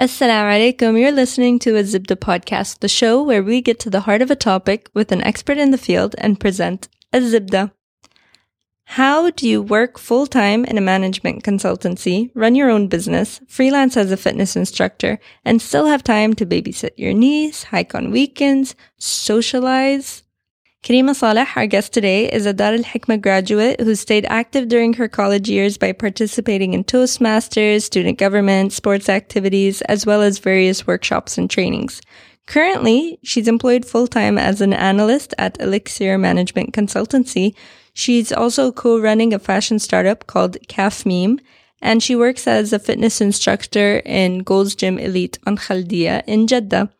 Assalamu alaikum. You're listening to a Zibda podcast, the show where we get to the heart of a topic with an expert in the field and present a Zibda. How do you work full time in a management consultancy, run your own business, freelance as a fitness instructor, and still have time to babysit your niece, hike on weekends, socialize? Karima Saleh, our guest today, is a Dar al Hikmah graduate who stayed active during her college years by participating in Toastmasters, student government, sports activities, as well as various workshops and trainings. Currently, she's employed full time as an analyst at Elixir Management Consultancy. She's also co running a fashion startup called Calf Meme, and she works as a fitness instructor in Gold's Gym Elite on Khaldia in Jeddah.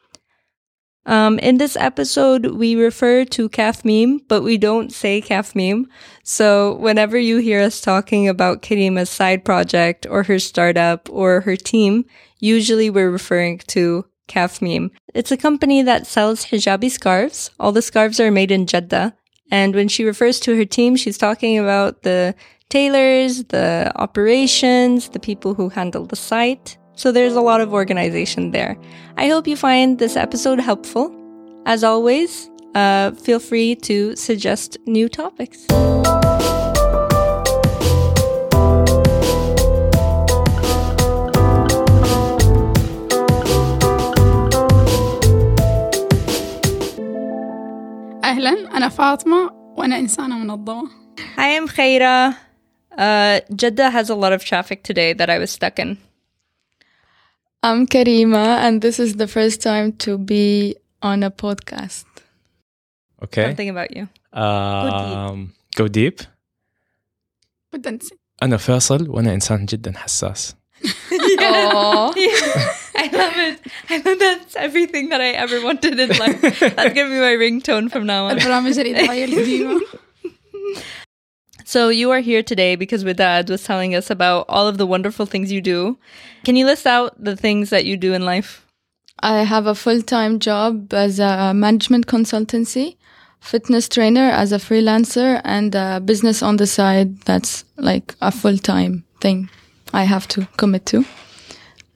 Um, in this episode, we refer to calf meme, but we don't say calf meme. So whenever you hear us talking about Karima's side project or her startup or her team, usually we're referring to calf meme. It's a company that sells hijabi scarves. All the scarves are made in Jeddah. And when she refers to her team, she's talking about the tailors, the operations, the people who handle the site. So there's a lot of organization there. I hope you find this episode helpful. As always, uh, feel free to suggest new topics. أهلا أنا فاطمة وأنا إنسانة منظمة Hi, I'm Khaira. Uh, Jeddah has a lot of traffic today that I was stuck in. I'm Karima and this is the first time to be on a podcast Okay. Something about you. Um, go deep. بدنا نسي أنا فاصل وأنا إنسان جدا حساس. Aw. I love it. I love that's everything that I ever wanted in life. That's gonna be my ringtone from now on. So you are here today because Widad was telling us about all of the wonderful things you do. Can you list out the things that you do in life? I have a full-time job as a management consultancy, fitness trainer as a freelancer, and a business on the side that's like a full-time thing I have to commit to.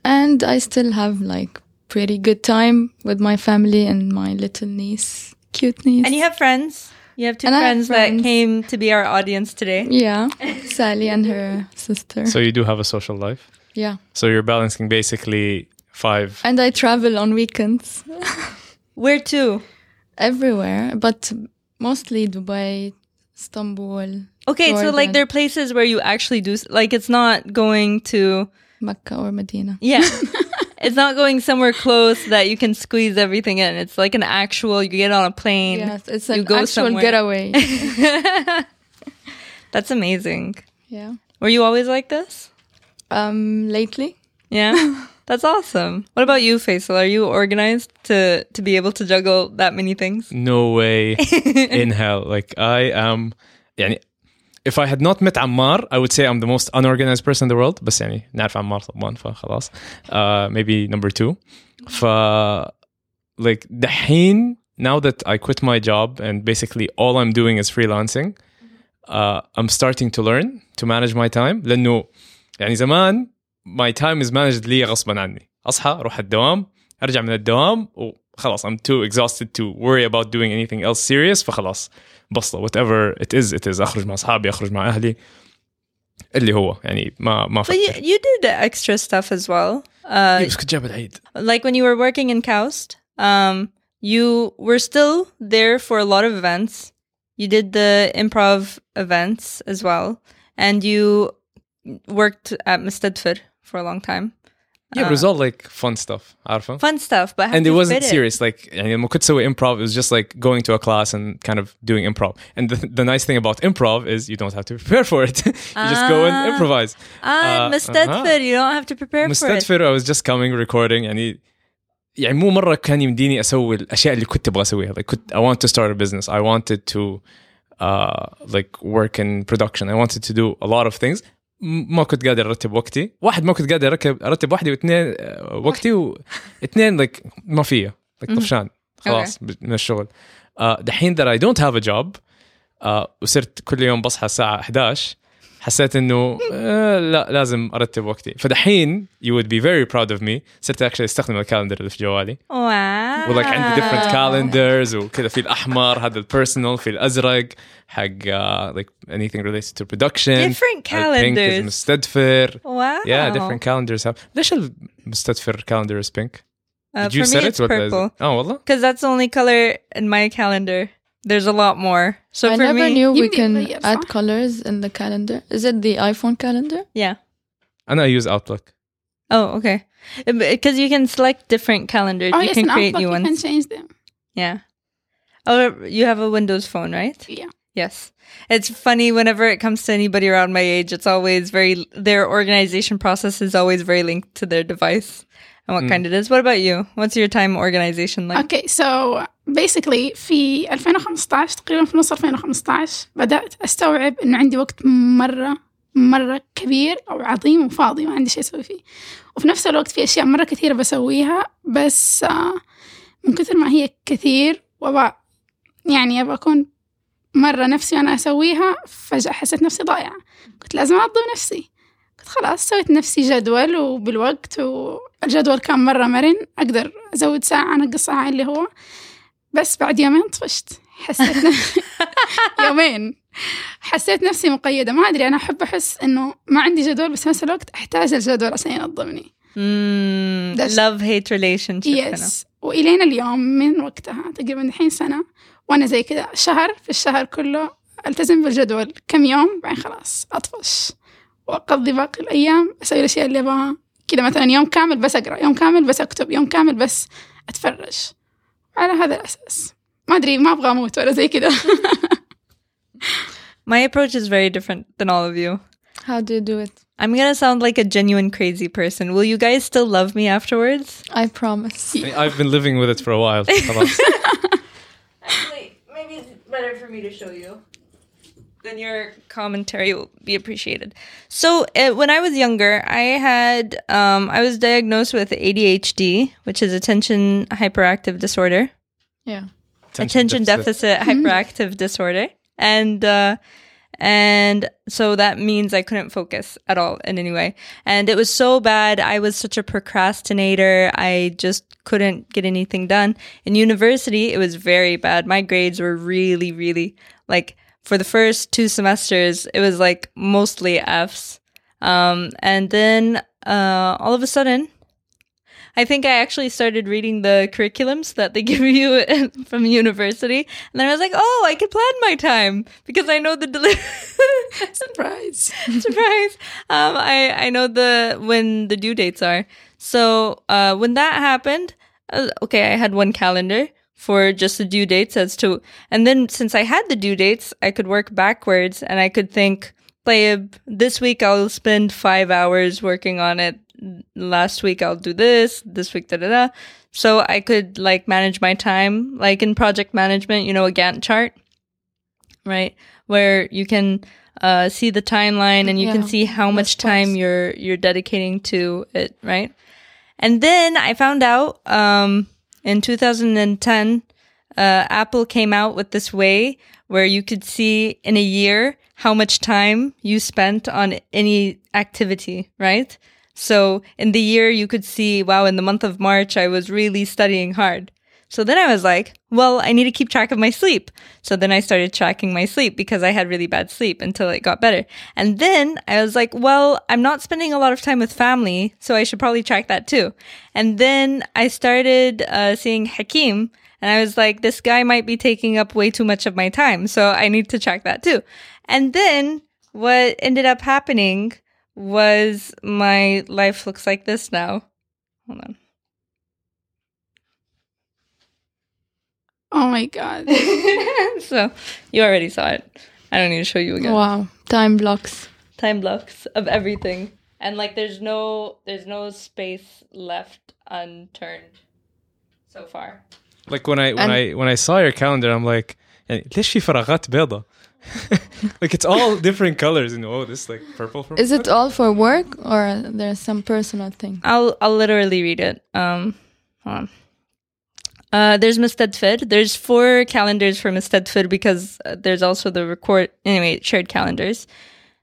And I still have like pretty good time with my family and my little niece, cute niece. And you have friends? You have two And I have friends, that friends. came to be our audience today. Yeah, Sally and her sister. So you do have a social life. yeah. So you're balancing basically five. And I travel on weekends Where to? everywhere, but mostly Dubai, Istanbul, Okay, so like there are places where you actually do like it's not going to Mecca or Medina. yeah. it's not going somewhere close that you can squeeze everything in. It's like an actual. You get on a plane. Yes, it's an you go actual somewhere. getaway. That's amazing. Yeah. Were you always like this? Um, lately. Yeah. That's awesome. What about you, Faisal? Are you organized to to be able to juggle that many things? No way in hell. Like I am. Yeah, if I had not met Ammar, I would say I'm the most unorganized person in the world. بس يعني نعرف عمار طبعا فخلاص. Uh, maybe number two. ف like دحين now that I quit my job and basically all I'm doing is freelancing, uh, I'm starting to learn to manage my time لأنه يعني زمان my time is managed لي غصبا عني أصحى أروح الدوام أرجع من الدوام وخلاص I'm too exhausted to worry about doing anything else serious فخلاص بصلة whatever it is it is أخرج مع أصحابي أخرج مع أهلي اللي هو يعني ما ما But you, أفكر you did the extra stuff as well. Uh, بس كنت جاب العيد like when you were working in Kaust, um, you were still there for a lot of events. You did the improv events as well, and you worked at Mustadfir for a long time. yeah but it was all like fun stuff عارفة Fun stuff, but how and do it you wasn't fit serious like يعني لما كنت أسوي improv it was just like going to a class and kind of doing improv and the, the nice thing about improv is you don't have to prepare for it you just go and Ah. improvise Ah, Uh, Mustadfir, you don't have to prepare for it. مستدفر I was just coming recording يعني يعني مو مرة كان يمديني أسوي الأشياء اللي كنت أبغى أسويها like كنت I want to start a business I wanted to uh, like work in production I wanted to do a lot of things م- ما كنت قادر أرتب وقتي. واحد ما كنت قادر اركب أرتب وحدي واثنين آه، وقتي واثنين like ما فيا like طفشان. خلاص من الشغل. آه، دحين I don't have a job آه، وصرت كل يوم بصحى الساعة 11 حسيت إنه آه، لا لازم أرتب وقتي. فدحين يو وود بي فيري براود اوف مي صرت اكشلي أستخدم الكالندر اللي في جوالي. واو. ولك عندي ديفرنت كالندرز وكذا في الأحمر هذا البيرسونال في الأزرق حق لايك اني ثينج ريليتد تو برودكشن ديفرنت كالندرز مستدفر. واو. يا ديفرنت كالندرز ليش المستدفر كالندر از بينك؟ Uh, Did you set it? Oh, والله. Because that's the only color in my calendar. There's a lot more. So I for never me, knew we can add colors in the calendar. Is it the iPhone calendar? Yeah. And I use Outlook. Oh, okay. Because you can select different calendars. Oh, you yes, can create Outlook, new ones. You can change them. Yeah. Oh, you have a Windows phone, right? Yeah. Yes. It's funny whenever it comes to anybody around my age, it's always very, their organization process is always very linked to their device and what mm. kind it is. What about you? What's your time organization like? Okay, so basically في 2015 تقريبا في نص 2015 بدأت أستوعب إنه عندي وقت مرة مرة كبير أو عظيم وفاضي ما عندي شيء أسوي فيه. وفي نفس الوقت في أشياء مرة كثيرة بسويها بس آه، من كثر ما هي كثير وأبغى يعني أبغى أكون مرة نفسي وأنا أسويها فجأة حسيت نفسي ضايعة. كنت لازم أنظم نفسي. كنت خلاص سويت نفسي جدول وبالوقت والجدول كان مرة مرن أقدر أزود ساعة أنقص ساعة اللي هو. بس بعد يومين طفشت. حسيت يومين. حسيت نفسي مقيدة. ما أدري أنا أحب أحس إنه ما عندي جدول بس في نفس الوقت أحتاج الجدول عشان ينظمني. hate relationship. kind of. يس وإلين اليوم من وقتها تقريبا الحين سنة وأنا زي كذا شهر في الشهر كله ألتزم بالجدول. كم يوم؟ بعدين خلاص أطفش. وأقضي باقي الأيام أسوي الأشياء اللي أبغاها. كذا مثلا يوم كامل بس أقرأ يوم كامل بس أكتب يوم كامل بس أتفرج. على هذا الأساس ما أدري ما أبغى أموت ولا زي كذا My approach is very different than all of you. How do you do it? I'm going to sound like a genuine crazy person. Will you guys still love me afterwards? I promise. I've been living with it for a while خلاص Actually, maybe it's better for me to show you. Then your commentary will be appreciated. So, uh, when I was younger, I had um, I was diagnosed with ADHD, which is attention hyperactive disorder, Yeah. attention, deficit, hyperactive disorder, and uh, and so that means I couldn't focus at all in any way. And it was so bad. I was such a procrastinator. I just couldn't get anything done. In university, it was very bad. My grades were really, really like for the first two semesters, it was like mostly F's. Um, and then uh, all of a sudden, I think I actually started reading the curriculums that they give you from university. And then I was like, oh, I can plan my time because I know the deli- Surprise surprise. Um, I, I know the when the due dates are. So uh, when that happened, uh, okay, I had one calendar for just the due dates as to, and then since I had the due dates, I could work backwards and I could think, Playab, this week I'll spend five hours working on it. Last week I'll do this. This week da da da. So I could like manage my time, like in project management, you know, a Gantt chart, right? Where you can uh, see the timeline and you can see how much time you're you're dedicating to it, right? And then I found out um, in 2010, uh, Apple came out with this way where you could see in a year how much time you spent on any activity, right? So in the year, you could see, wow, in the month of March, I was really studying hard. So then I was like, well, I need to keep track of my sleep. So then I started tracking my sleep because I had really bad sleep until it got better. And then I was like, well, I'm not spending a lot of time with family, so I should probably track that too. And then I started uh, seeing Hakim, and I was like, this guy might be taking up way too much of my time, so I need to track that too. And then what ended up happening was my life looks like this now. Hold on. Oh my god so you already saw it. I don't need to show you again. Wow. Time blocks. Time blocks of everything. And like there's no there's no space left unturned so far. like when I when And- I when I saw your calendar I'm like يعني ليش في فراغات بيضة like it's all different colors and oh this is like purple for Is it all for work or there's some personal thing? I'll I'll literally read it. Um hold on. uh, there's Mustadfid. There's four calendars for Mustadfid because uh, there's also the record anyway shared calendars.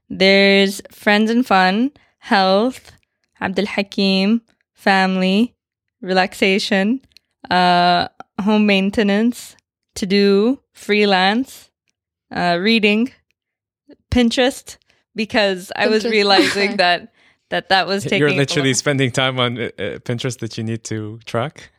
There's friends and fun, health, Abdul Hakim, family, relaxation, uh, home maintenance, to do, freelance, uh, reading, Pinterest, because I was realizing that that that was taking. You're literally lot. spending time on uh, uh, Pinterest that you need to track.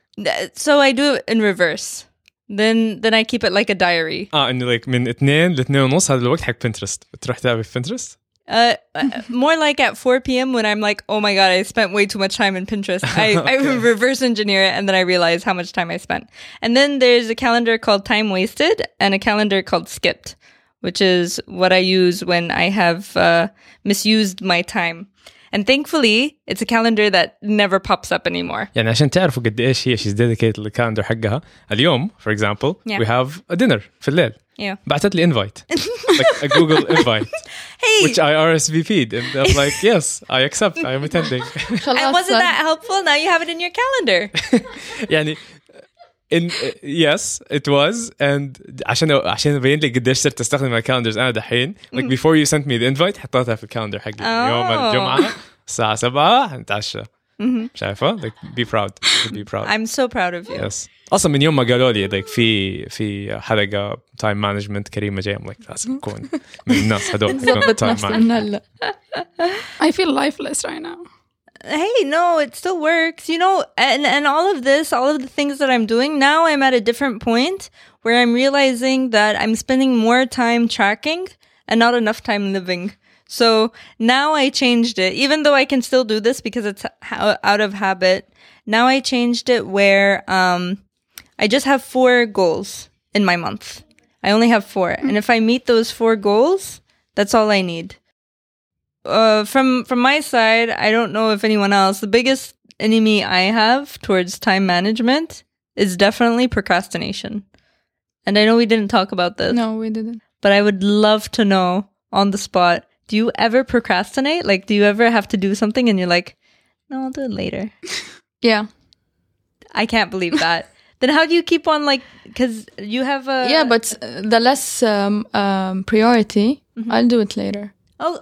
So I do it in reverse. Then then I keep it like a diary. اه انه like من اثنين لاثنين ونص هذا الوقت حق بنترست بتروح تلعب في بنترست Uh, uh, more like at 4 p.m. when I'm like, oh my god, I spent way too much time in Pinterest. I, I reverse engineer it and then I realize how much time I spent. And then there's a calendar called Time Wasted and a calendar called Skipped, which is what I use when I have uh, misused my time. And thankfully, it's a calendar that never pops up anymore. يعني عشان تعرفوا قد ايش هي she's dedicated للكالندر حقها اليوم for example Yeah. we have a dinner في الليل Yeah. بعثت لي invite like a Google invite Hey, which I RSVP'd and I'm like yes I accept I am attending and wasn't that helpful? Now you have it in your calendar. يعني in yes it was and عشان عشان ابين لك قديش صرت استخدم الكالندرز انا دحين like before you sent me the invite حطيتها في الكالندر حقي يوم Oh. الجمعه الساعه 7 حنتعشى شايفه like be proud be proud I'm so proud of you. يس اصلا من يوم ما قالوا لي like في في حلقه تايم مانجمنت كريمه جايه I'm like لازم اكون من الناس هذول ظبط تايم نفسنا هلا I feel lifeless right now. hey no it still works you know and and all of this all of the things that i'm doing now i'm at a different point where i'm realizing that i'm spending more time tracking and not enough time living. So now i changed it even though i can still do this because it's ho- out of habit now i changed it where um i just have four goals in my month. I only have four and if i meet those four goals that's all i need uh, from from my side, I don't know if anyone else. The biggest enemy I have towards time management is definitely procrastination. And I know we didn't talk about this, No, we didn't. but I would love to know on the spot. Do you ever procrastinate? Like, do you ever have to do something and you're like, "No, I'll do it later." Yeah. I can't believe that. then how do you keep on like? Because you have a yeah, but uh, the less um, um, priority, I'll do it later. oh,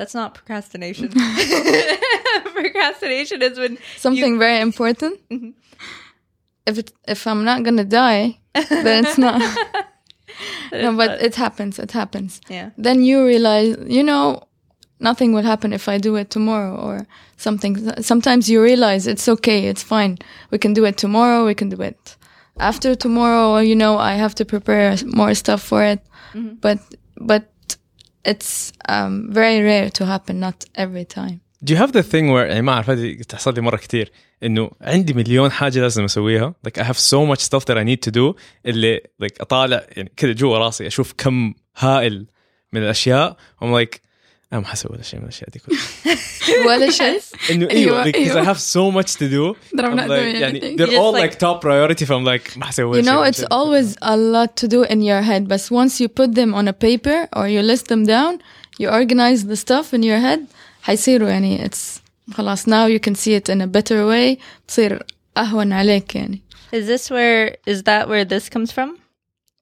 that's not procrastination. procrastination is when Something very important. Mm-hmm. If it, if I'm not gonna die, then it's not. no, but it happens. It happens. yeah. Then you realize, you know, nothing will happen if I do it tomorrow or something. Sometimes you realize it's okay. It's fine. We can do it tomorrow. We can do it after tomorrow. You know, I have to prepare more stuff for it. Mm-hmm. But but it's um, very rare to happen. Not every time. Do you have the thing where يعني ما اعرف هذه تحصل لي مره كثير انه عندي مليون حاجه لازم اسويها like I have so much stuff that I need to do اللي like اطالع يعني كذا جوا راسي اشوف كم هائل من الاشياء I'm like انا ما حسوي ولا شيء من الاشياء دي كلها ولا شيء. انه أيوة، ايوه like, 'cause I أيوة. have so much to do That I'm I'm not like, doing يعني anything. they're You all just, like top priority فAI'm like ما حسوي ولا You شيء know, من it's الأشياء دي. always a lot to do in your head, but once you put them on a paper or you list them down, you organize the stuff in your head, حيصيروا يعني it's خلاص now you can see it in a better way تصير أهون عليك يعني. Is this where is that where this comes from?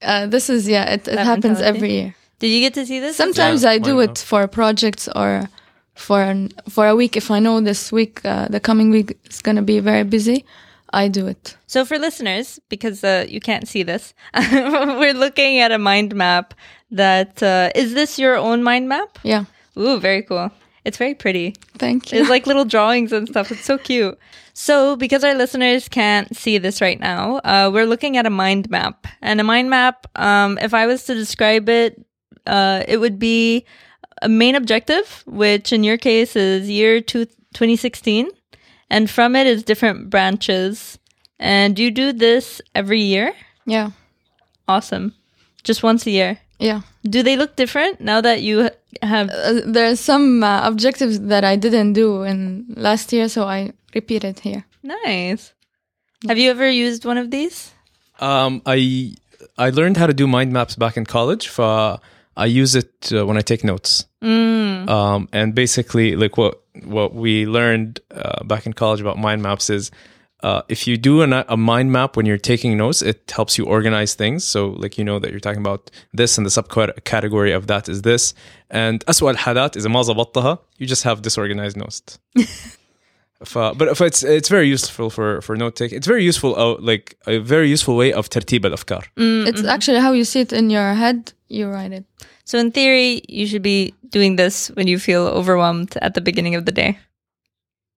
Uh, this is yeah, it, it That happens mentality? every year. Did you get to see this? Sometimes Yeah, I do it for projects or for an, for a week. If I know this week, uh, the coming week is gonna be very busy, I do it. So for listeners, because uh, you can't see this, we're looking at a mind map. That uh, is this your own mind map? Yeah, Ooh, very cool. It's very pretty. thank you. It's like little drawings and stuff. It's so cute. So, because our listeners can't see this right now, uh, we're looking at a mind map. And a mind map, um, if I was to describe it, uh, it would be a main objective, which in your case is year two, 2016. And from it is different branches. And you do this every year? yeah, Awesome. Just once a year. yeah. Do they look different now that you have? Uh, there are some uh, objectives that I didn't do in last year, so I repeat it here. Nice. Have you ever used one of these? Um, I I learned how to do mind maps back in college. For I use it uh, when I take notes. Mm. Um, and basically, like what what we learned uh, back in college about mind maps is uh, if you do an, a mind map when you're taking notes, it helps you organize things. So, like, you know that you're talking about this and the subcategory of that is this. And أسوأ الحالات إذا ما ظبطتها, you just have disorganized notes. ف, but if it's it's very useful for for note taking. It's very useful, uh, like a very useful way of ترتيب الأفكار. It's actually how you see it in your head. You write it. So in theory, you should be doing this when you feel overwhelmed at the beginning of the day.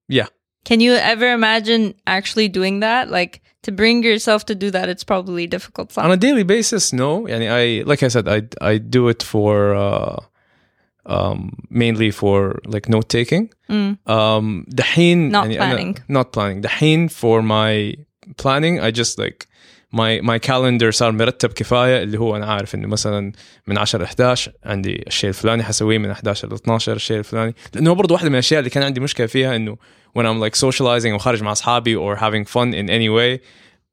Yeah. Can you ever imagine actually doing that? Like to bring yourself to do that, it's probably difficult. on a daily basis no يعني I like I said I I do it for uh, um, mainly for like note taking Mm. um دحين Not يعني planning. أنا, not planning دحين for my planning I just like my my calendar صار مرتب كفاية اللي هو أنا عارف إنه مثلا من 10 ل 11 عندي الشيء الفلاني حسويه من 11 ل 12 الشيء الفلاني. لأنه برضه واحدة من الأشياء اللي كان عندي مشكلة فيها إنه when I'm like socializing وخارج مع أصحابي or having fun in any way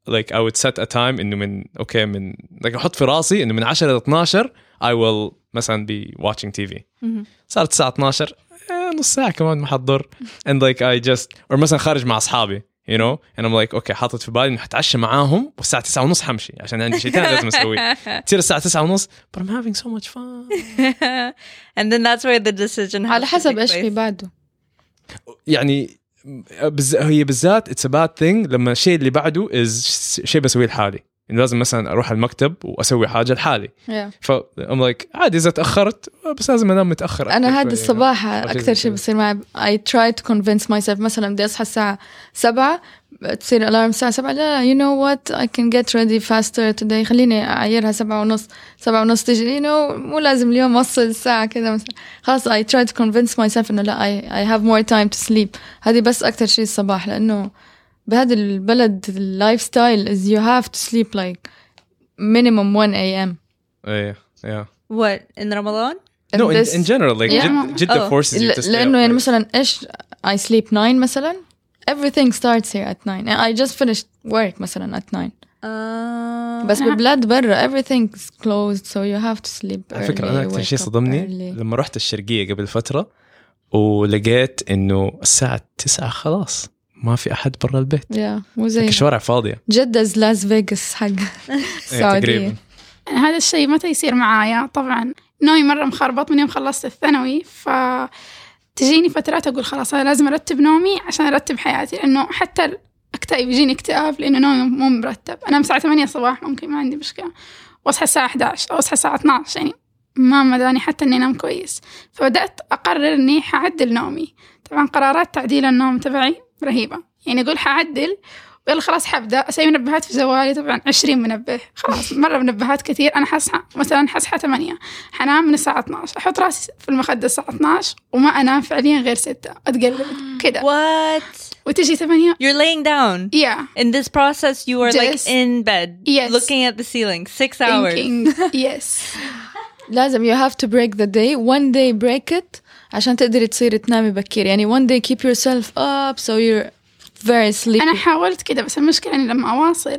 like I would set a time إنه من أوكي من like أحط في راسي إنه من 10 ل 12 I will مثلا be watching TV صارت الساعة 12 eh, نص ساعة كمان ما and like I just or مثلا خارج مع أصحابي. You know and I'm like أوكي حاطط في بالي انه حتعشى معاهم والساعة 9 ونص حمشي عشان عندي شيء ثاني لازم أسويه تصير الساعة 9 ونص but I'm having so much fun and then that's where the decision على حسب إيش. في بعده. يعني بز... هي بالذات اتس باد ثينج لما الشيء اللي بعده از شيء بسويه لحالي إنه لازم مثلا أروح المكتب وأسوي حاجة لحالي. Yeah. ف I'm like عادي إذا تأخرت بس لازم أنام متأخر أنا هذا شوي، الصباح. أكثر شيء بصير معي. I try to convince myself مثلا بدي أصحى الساعة 7 تصير الارم الساعة 7 لا you know what? I can get ready faster today. خليني أعيرها 7 ونص 7 ونص تجي you know مو لازم اليوم أوصل الساعة كذا مثلا. خلاص I try to convince myself إنه لا I have more time to sleep. هذه بس أكثر شيء الصباح لأنه بهذا البلد اللايف ستايل از يو هاف تو سليب لايك مينيموم 1 اي ام إيه يا. وات ان رمضان؟ نو ان جنرال لايك جدة فورسز لأنه يعني مثلا إيش اي سليب 9 مثلا؟ Everything starts here at 9 I just finished work مثلا at 9 uh, بس ببلاد برا everything's closed so you have to sleep على فكرة أنا أكثر شيء صدمني early. لما رحت الشرقية قبل فترة ولقيت إنه الساعة 9 خلاص. ما في أحد برا البيت. Yeah مو زي الشوارع فاضية. جدة لاس فيغاس حق إيه، السعودية. تقريبا. هذا الشيء متى يصير معايا؟ طبعا نومي مرة مخربط من يوم خلصت الثانوي ف تجيني فترات أقول خلاص أنا لازم أرتب نومي عشان أرتب حياتي لأنه حتى أكتئب يجيني اكتئاب لأنه نومي مو مرتب. أنام الساعة 8 الصباح ممكن ما عندي مشكلة. وأصحى الساعة 11 أو أصحى الساعة 12 يعني. ما مداني حتى إني أنام كويس. فبدأت أقرر إني حعدل نومي. طبعا قرارات تعديل النوم تبعي رهيبة. يعني أقول حعدل ويلا خلاص حبدأ. أسوي منبهات في جوالي طبعا 20 منبه. خلاص مرة منبهات كثير. أنا حصحى مثلا حصحى 8 حنام من الساعة 12 أحط راسي في المخدة الساعة 12 وما أنام فعليا غير 6 أتقلب. كذا what? وتجي 8 You're laying down. يا In this process, you are like Just- in bed, Yes. looking at the ceiling, six hours. thinking. يس لازم you have to break the day. One day break it. عشان تقدري تصيري تنامي بكير. يعني one day keep yourself up so you're very sleepy. أنا حاولت كذا بس المشكلة إني لما أواصل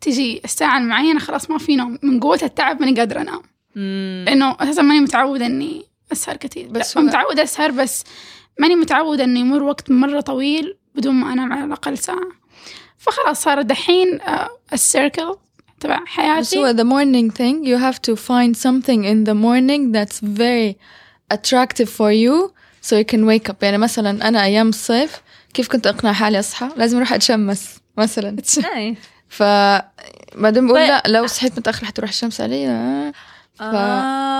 تجي الساعة المعينة خلاص ما في نوم من قوة التعب ماني قادرة أنام. Mm. لأنه أساسا ماني متعودة إني أسهر كثير بس متعودة أسهر بس ماني متعودة إنه يمر وقت مرة طويل بدون ما أنام على الأقل ساعة. فخلاص صار دحين آه، السيركل تبع بس حياتي. هو the morning thing you have to find something in the morning that's very attractive for you so you can wake up يعني مثلا أنا أيام الصيف كيف كنت أقنع حالي أصحى لازم أروح أتشمس مثلا Nice. ف بعدين بقول But- لا لو صحيت متأخر حتروح الشمس علي آه.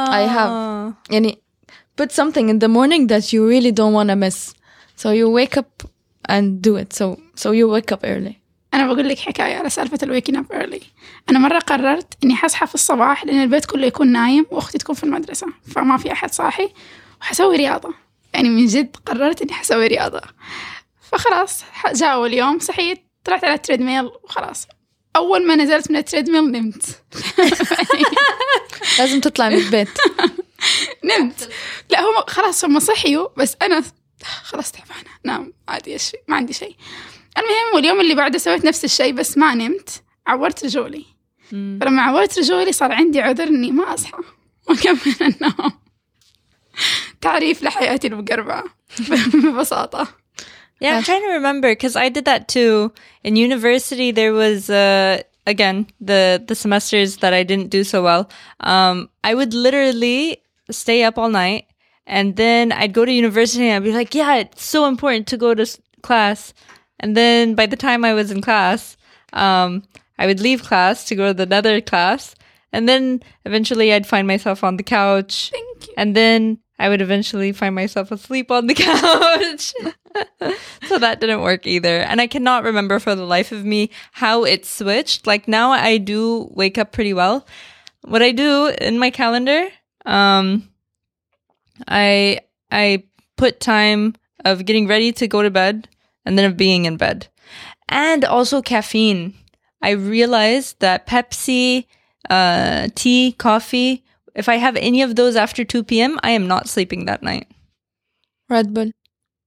I have- Ah. يعني put something in the morning that you really don't want to miss so you wake up and do it so so you wake up early أنا بقول لك حكاية على سالفة الويكين أب ايرلي أنا مرة قررت إني حصحى في الصباح لأن البيت كله يكون نايم وأختي تكون في المدرسة فما في أحد صاحي وحسوي رياضة. يعني من جد قررت إني حسوي رياضة. فخلاص جاء أول يوم صحيت طلعت على التريد ميل وخلاص. أول ما نزلت من التريد ميل نمت. لازم تطلع من البيت. نمت. لا هم خلاص هم صحيوا بس أنا خلاص تعبانة نام عادي ما عندي شيء. المهم واليوم اللي بعده سويت نفس الشيء بس ما نمت عورت رجولي Mm. فلما عورت رجولي صار عندي عذر اني ما اصحى واكمل النوم تعريف لحياتي المقربعه ببساطه Yeah, I'm trying to remember because I did that too. In university, there was uh, again the the semesters that I didn't do so well. Um, I would literally stay up all night, and then I'd go to university and I'd be like, "Yeah, it's so important to go to s- class." And then by the time I was in class, um, I would leave class to go to another class, and then eventually I'd find myself on the couch. Thank you. And then I would eventually find myself asleep on the couch. so that didn't work either. And I cannot remember for the life of me how it switched. Like now I do wake up pretty well. What I do in my calendar, um, I, I put time of getting ready to go to bed and then of being in bed and also caffeine. I realized that Pepsi, uh, tea, coffee, if I have any of those after 2 p.m., I am not sleeping that night. Red Bull.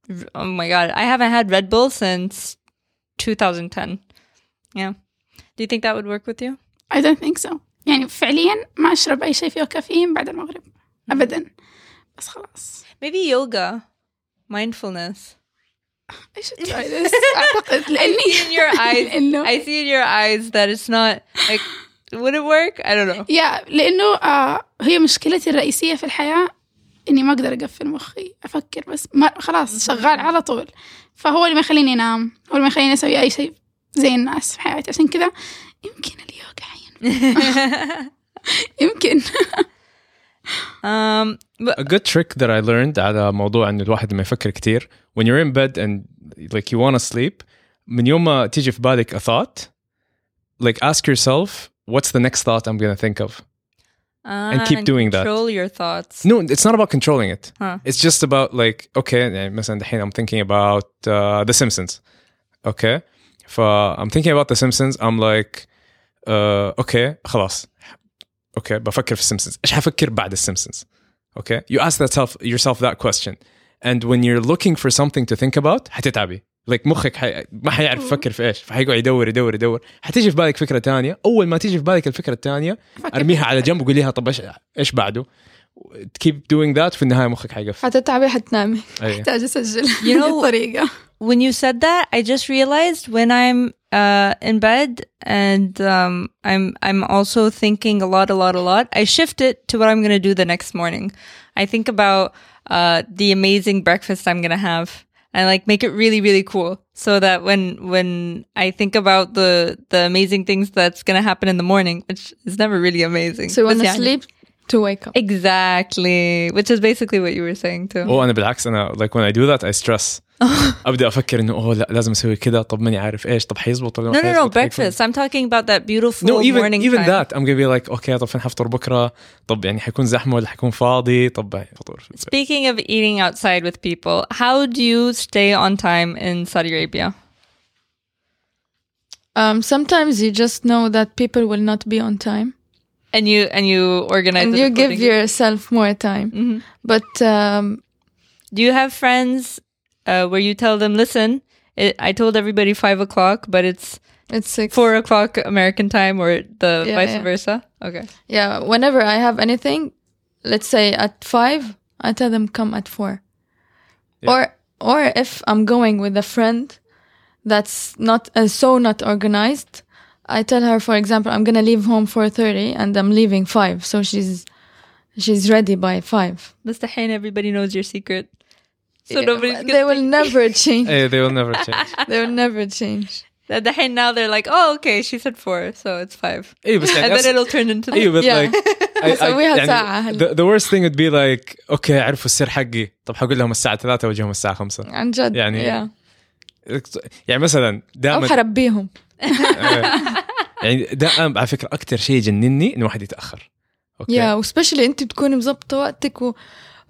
R- Oh my God. I haven't had Red Bull since 2010. Yeah. Do you think that would work with you? I don't think so يعني فعليا ما أشرب أي شيء فيه كافيين بعد المغرب أبدا بس خلاص Maybe yoga, mindfulness. I should try this. أعتقد I لأني see in your eyes. لأنه I see in your eyes that it's not like, would it work? I don't know. يا لأنه آه هي مشكلتي الرئيسية في الحياة إني ما أقدر أقفل مخي أفكر بس ما خلاص شغال على طول. فهو اللي ما يخليني أنام هو اللي ما يخليني أسوي أي شيء زي الناس في حياتي. عشان كذا يمكن اليوغا حين يمكن. A good trick that I learned على موضوع انه الواحد لما يفكر كتير when you're in bed and like you want to sleep من يوم ما تيجي في بالك a thought like ask yourself what's the next thought I'm gonna think of and keep doing that. Control your thoughts. no it's not about controlling it Huh. it's just about like okay يعني مثلا الحين I'm thinking about uh, The Simpsons okay ف I'm thinking about The Simpsons I'm like uh, okay خلاص Okay بفكر في Simpsons. إيش حفكر بعد السيمبسونز okay you ask that self, yourself that question. And when you're looking for something to think about حتتعبي. Like مخك حي... ما حيعرف يفكر في إيش. فحيقعد يدور يدور يدور. حتيجي في بالك فكرة تانية. أول ما تيجي في بالك الفكرة الثانية أرميها على جنب وقوليها طب إيش إيش بعده؟ keep doing that في النهايه مخك حيقفل حتتعبي حتنامي أيه. أحتاج أسجل You know- الطريقة when you said that, I just realized when I'm uh, in bed and um, I'm I'm also thinking a lot, a lot, a lot. I shift it to what I'm gonna do the next morning. I think about uh, the amazing breakfast I'm gonna have, and like make it really, really cool, so that when when I think about the the amazing things that's gonna happen in the morning, which is never really amazing. So you want بس to يعني- sleep to wake up. Exactly, which is basically what you were saying too. او انا بالعكس انا like when I do that I stress ابدا افكر انه اوه لا لازم اسوي كذا طب ماني عارف ايش طب حيزبط ولا ما No, no, no, حيزبط؟ حيكون- breakfast. I'm talking about that beautiful No, even morning even time. that I'm gonna be like okay طب فين حفطر بكره طب يعني حيكون زحمه ولا حيكون فاضي طب فطور في البيت. Speaking of eating outside with people, how do you stay on time in Saudi Arabia? Um, sometimes you just know that people will not be on time, And you and you organize and it you give yourself more time. Mhm. But um, Do you have friends uh, where you tell them, "Listen, it, I told everybody five o'clock, but it's it's six. four o'clock American time, or the Yeah, vice yeah. versa." Okay. Yeah, whenever I have anything, let's say at five, I tell them come at four. Yeah. Or or if I'm going with a friend that's not uh, so not organized, I tell her, for example, I'm gonna leave home four thirty and I'm leaving five, so she's she's ready by five. Mr. Hain, everybody knows your secret, so Yeah, nobody's but gonna they will never change. Eh, they will never change they will never change. The, the Hain now they're like, "Oh, okay, she said four, so it's five. اي بس يعني and then أصلاً- it'll turn into ايوه but Yeah. like I, I, أسويها ساعة هلا. the, the worst thing would be like اوكي عرفوا السر حقي طب حقول لهم الساعه 3 واجيهم الساعه 5 عن جد يعني yeah. يعني مثلا أو دائما حربيهم. يعني ده على فكرة أكثر شيء يجنني إنه واحد يتأخر. أوكي؟ يا وسبشلي أنت بتكون مظبطة وقتك و...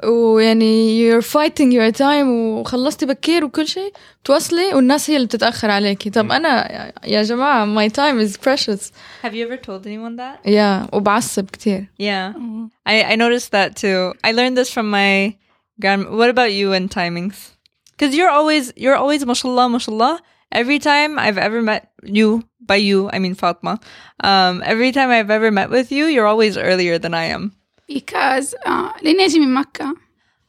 ويعني يور فايتنج يور تايم وخلصتي بكير وكل شيء توصلي والناس هي اللي بتتأخر عليكي. طب أنا يا جماعة ماي تايم از بريشس هاف يو ايفر تولد اني ون ذات يا وبعصب كثير يا اي اي نوتس ذات تو اي ليرن ذس فروم ماي جرام وات اباوت يو اند تايمينجز cuz you're always you're always ما شاء الله ما شاء الله. Every time I've ever met you, by you, I mean Fatma, um, every time I've ever met with you, you're always earlier than I am. because آه لأني أجي من مكة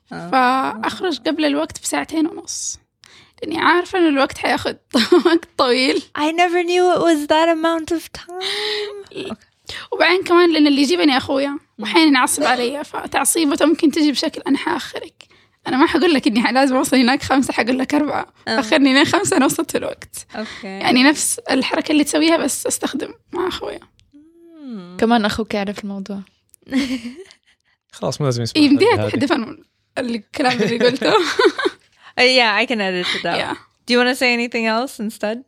فأخرج قبل الوقت بساعتين ونص لاني عارفه ان الوقت حياخد وقت طويل I never knew it was that amount of time. وبعدين كمان لان اللي يجيبني اخويا واحيانا يعصب علي فتعصيبته ممكن تجي بشكل انا حاخرك أنا ما حقول لك إني لازم أوصل هناك خمسة حقول لك أربعة آه. اخرني لين خمسة أنا وصلت في الوقت Okay. يعني نفس الحركة اللي تسويها بس أستخدم مع أخويا كمان أخوك يعرف الموضوع خلاص مو لازم يسمع يمديها عن الكلام اللي قلته Uh, yeah, I can edit it out. yeah. Do you want to say anything else instead?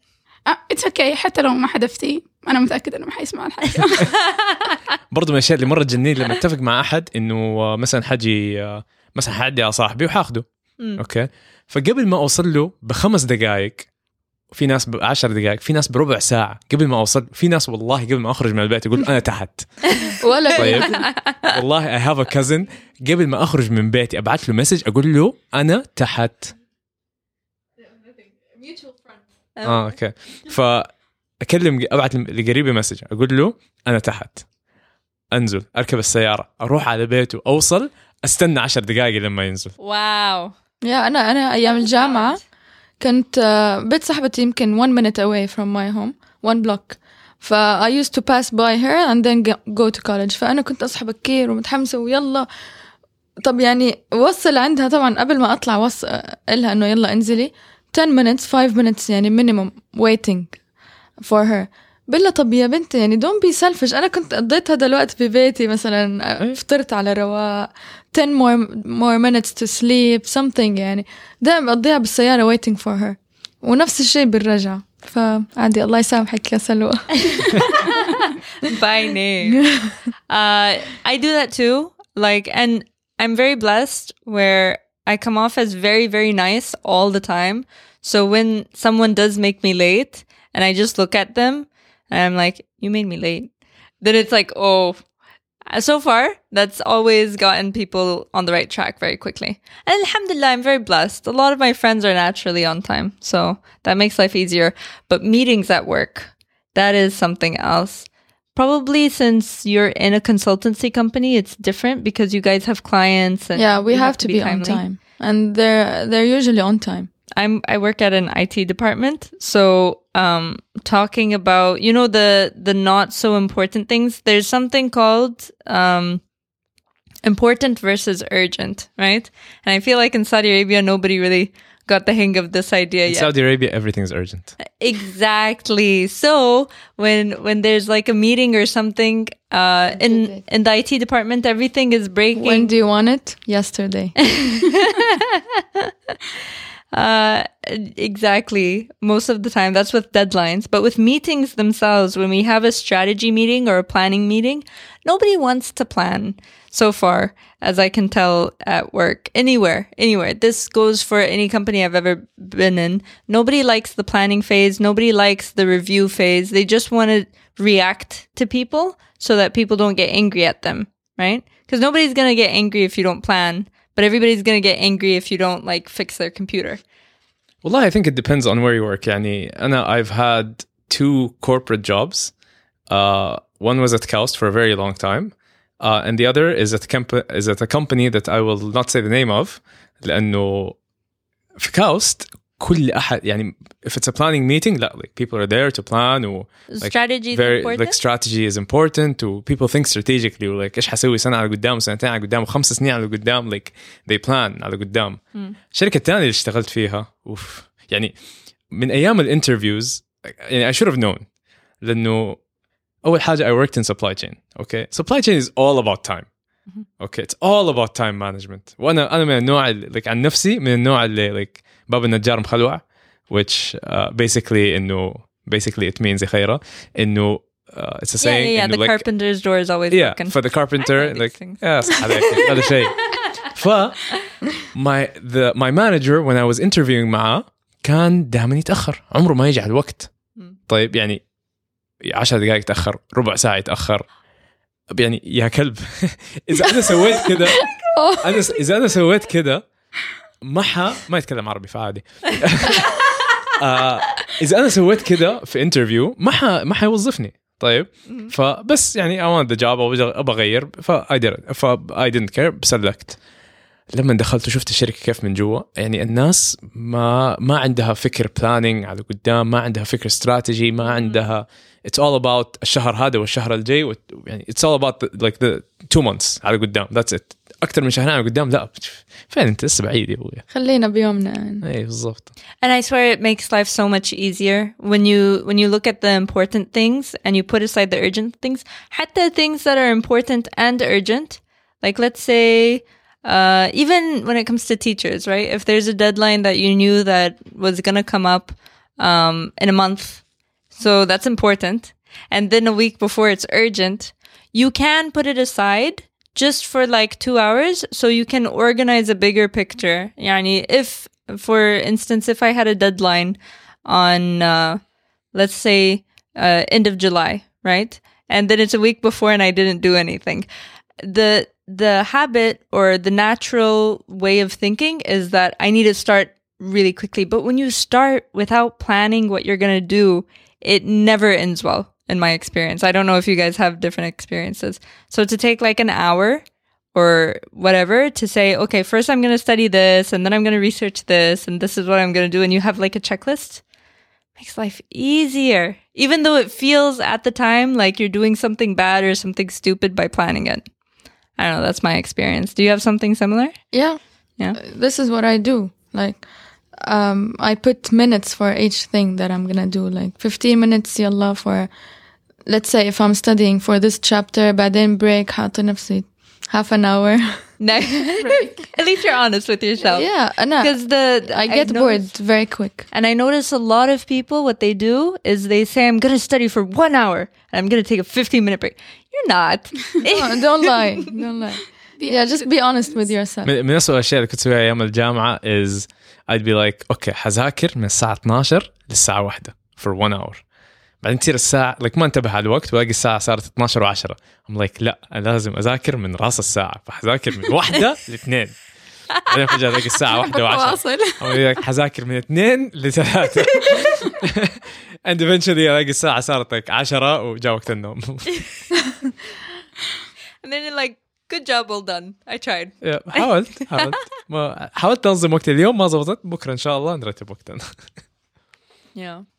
اتس أوكي حتى لو ما حذفتي أنا متأكدة إنه ما حيسمع الحلقة برضه من الأشياء اللي مرة تجنني لما أتفق مع أحد إنه مثلا حجي آه، مثلا حعدي على صاحبي وحاخده. Mm. أوكي؟ فقبل ما أوصل له بخمس دقائق في ناس بعشر دقائق في ناس بربع ساعة قبل ما أوصل في ناس والله قبل ما أخرج من البيت يقول أنا تحت. ولا طيب. والله اي هاف ا كازن قبل ما أخرج من بيتي ابعث له مسج أقول له أنا تحت. آه أوكي. فأكلم ابعث لقريبي مسج أقول له أنا تحت. أنزل أركب السيارة أروح على بيته أوصل أستنى عشر دقائق لما ينزل. Wow. يا أنا أنا أيام الجامعة كنت آه، بيت صاحبتي يمكن one minute away from my home one block. ف I used to pass by her and then go- go to college. فأنا كنت أصحى بكير ومتحمسة ويلا. طب يعني وصل عندها طبعا قبل ما أطلع وص إلها إنه يلا انزلي. 10 minutes 5 minutes يعني minimum waiting for her. بلا طب يا بنت يعني don't be selfish. أنا كنت قضيت هذا الوقت ببيتي مثلا أي. فطرت على رواق. 10 more more minutes to sleep something يعني دائما بقضيها بالسيارة waiting for her ونفس الشيء بالرجعة فعادي الله يسامحك يا سلوى by name. uh, I do that too. Like, and I'm very blessed where I come off as very, very nice all the time. So when someone does make me late and I just look at them and I'm like, you made me late, then it's like, oh, uh, so far that's always gotten people on the right track very quickly. And alhamdulillah, I'm very blessed. A lot of my friends are naturally on time. So that makes life easier. But meetings at work, that is something else. Probably since you're in a consultancy company, it's different because you guys have clients and yeah we you have to be on time and they're they're usually on time I'm I work at an IT department, so um, talking about you know the the not so important things. There's something called um, important versus urgent, right? And I feel like in Saudi Arabia, nobody really got the hang of this idea In yet. Saudi Arabia everything's urgent Exactly. So when when there's like a meeting or something uh, in in the IT department, everything is breaking. when do you want it yesterday Uh, exactly. Most of the time, that's with deadlines. But with meetings themselves, when we have a strategy meeting or a planning meeting, nobody wants to plan so far, as I can tell at work, anywhere, anywhere. This goes for any company I've ever been in. Nobody likes the planning phase. Nobody likes the review phase. They just want to react to people so that people don't get angry at them, right? Because nobody's going to get angry if you don't plan but everybody's gonna get angry if you don't like fix their computer. والله I think it depends on where you work يعني أنا I've had two corporate jobs uh, one was at Kaust for a very long time uh, and the other is at, comp- is at a company that I will not say the name of لأنه في Kaust كل أحد يعني if it's a planning meeting لا like people are there to plan و like Strategy is very important. like strategy is important و people think strategically و like ايش حسوي سنه على قدام سنتين على قدام وخمس سنين على قدام like they plan على قدام الشركه الثانيه اللي اشتغلت فيها اوف يعني من ايام الانترفيوز يعني I should have known لانه اول حاجه I worked in supply chain okay supply chain is all about time okay it's all about time management وانا انا من النوع اللي like عن نفسي من النوع اللي like باب النجار مخلوع which uh, basically انه basically it means خيره انه uh, it's a yeah, saying yeah, yeah. إنه The like, carpenter's door is always yeah broken. for the carpenter like yeah صح عليك هذا شيء ف my the my manager when I was interviewing معاه كان دائما يتاخر عمره ما يجي على الوقت طيب يعني 10 دقائق يتاخر ربع ساعه يتاخر يعني يا كلب اذا أنا سويت كذا أنا اذا أنا سويت كذا ما ح ما يتكلم عربي فعادي. آه إذا أنا سويت كذا في انترفيو ما ح ما حيوظفني طيب فبس يعني want the job أو أبغى أغير ف I did it ف I didn't care سلكت. لما دخلت وشفت الشركة كيف من جوا يعني الناس ما ما عندها فكر بلاننج على قدام ما عندها فكر استراتيجي ما عندها it's all about الشهر هذا والشهر الجاي يعني all about the, like the two months على قدام that's it. اكثر من شهرين على قدام لا فين انت لسه بعيد يا ابوي خلينا بيومنا يعني. اي بالضبط And I swear it makes life so much easier when you when you look at the important things and you put aside the urgent things. حتى things that are important and urgent, like let's say, uh, even when it comes to teachers, right? If there's a deadline that you knew that was gonna come up um, in a month, so that's important, and then a week before it's urgent, you can put it aside just for like two hours so you can organize a bigger picture. Yani if, for instance, if I had a deadline on, uh, let's say, uh, end of July, right? And then it's a week before and I didn't do anything. The, the habit or the natural way of thinking is that I need to start really quickly. But when you start without planning what you're going to do, it never ends well in my experience. I don't know if you guys have different experiences. So to take like an hour or whatever to say, okay, first I'm going to study this and then I'm going to research this and this is what I'm going to do. And you have like a checklist makes life easier. Even though it feels at the time like you're doing something bad or something stupid by planning it. I don't know. That's my experience. Do you have something similar? Yeah. Yeah. This is what I do. Like, um, I put minutes for each thing that I'm gonna do. Like 15 minutes, yalla, for, let's say if I'm studying for this chapter, بعدين break, حاطة نفسي half an hour. No. At least you're honest with yourself. yeah, أنا, Because the I get bored noticed- very quick. And I notice a lot of people, what they do is they say, I'm going to study for one hour and I'm going to take a 15 minute break. You're not. No, don't lie. Don't lie. Yeah, just be honest with yourself. من من أسوأ الاشياء اللي كنت اسويها ايام الجامعه is I'd be like اوكي حذاكر من الساعه 12 للساعه 1 for one hour بعدين تصير الساعة like ما انتبه على الوقت والاقي الساعة صارت 12 و10 I'm like لا أنا لازم أذاكر من راس الساعة فحذاكر من واحدة لاثنين. بعدين فجاه الاقي الساعة 1 و10 واصل like حذاكر من اثنين لثلاثة. And eventually الاقي الساعة صارت like 10 وجاء وقت النوم. And then you're like, good job, well done. I tried. حاولت حاولت. حاولت انظم وقت اليوم ما زبطت بكرة إن شاء الله نرتب وقتنا. Yeah.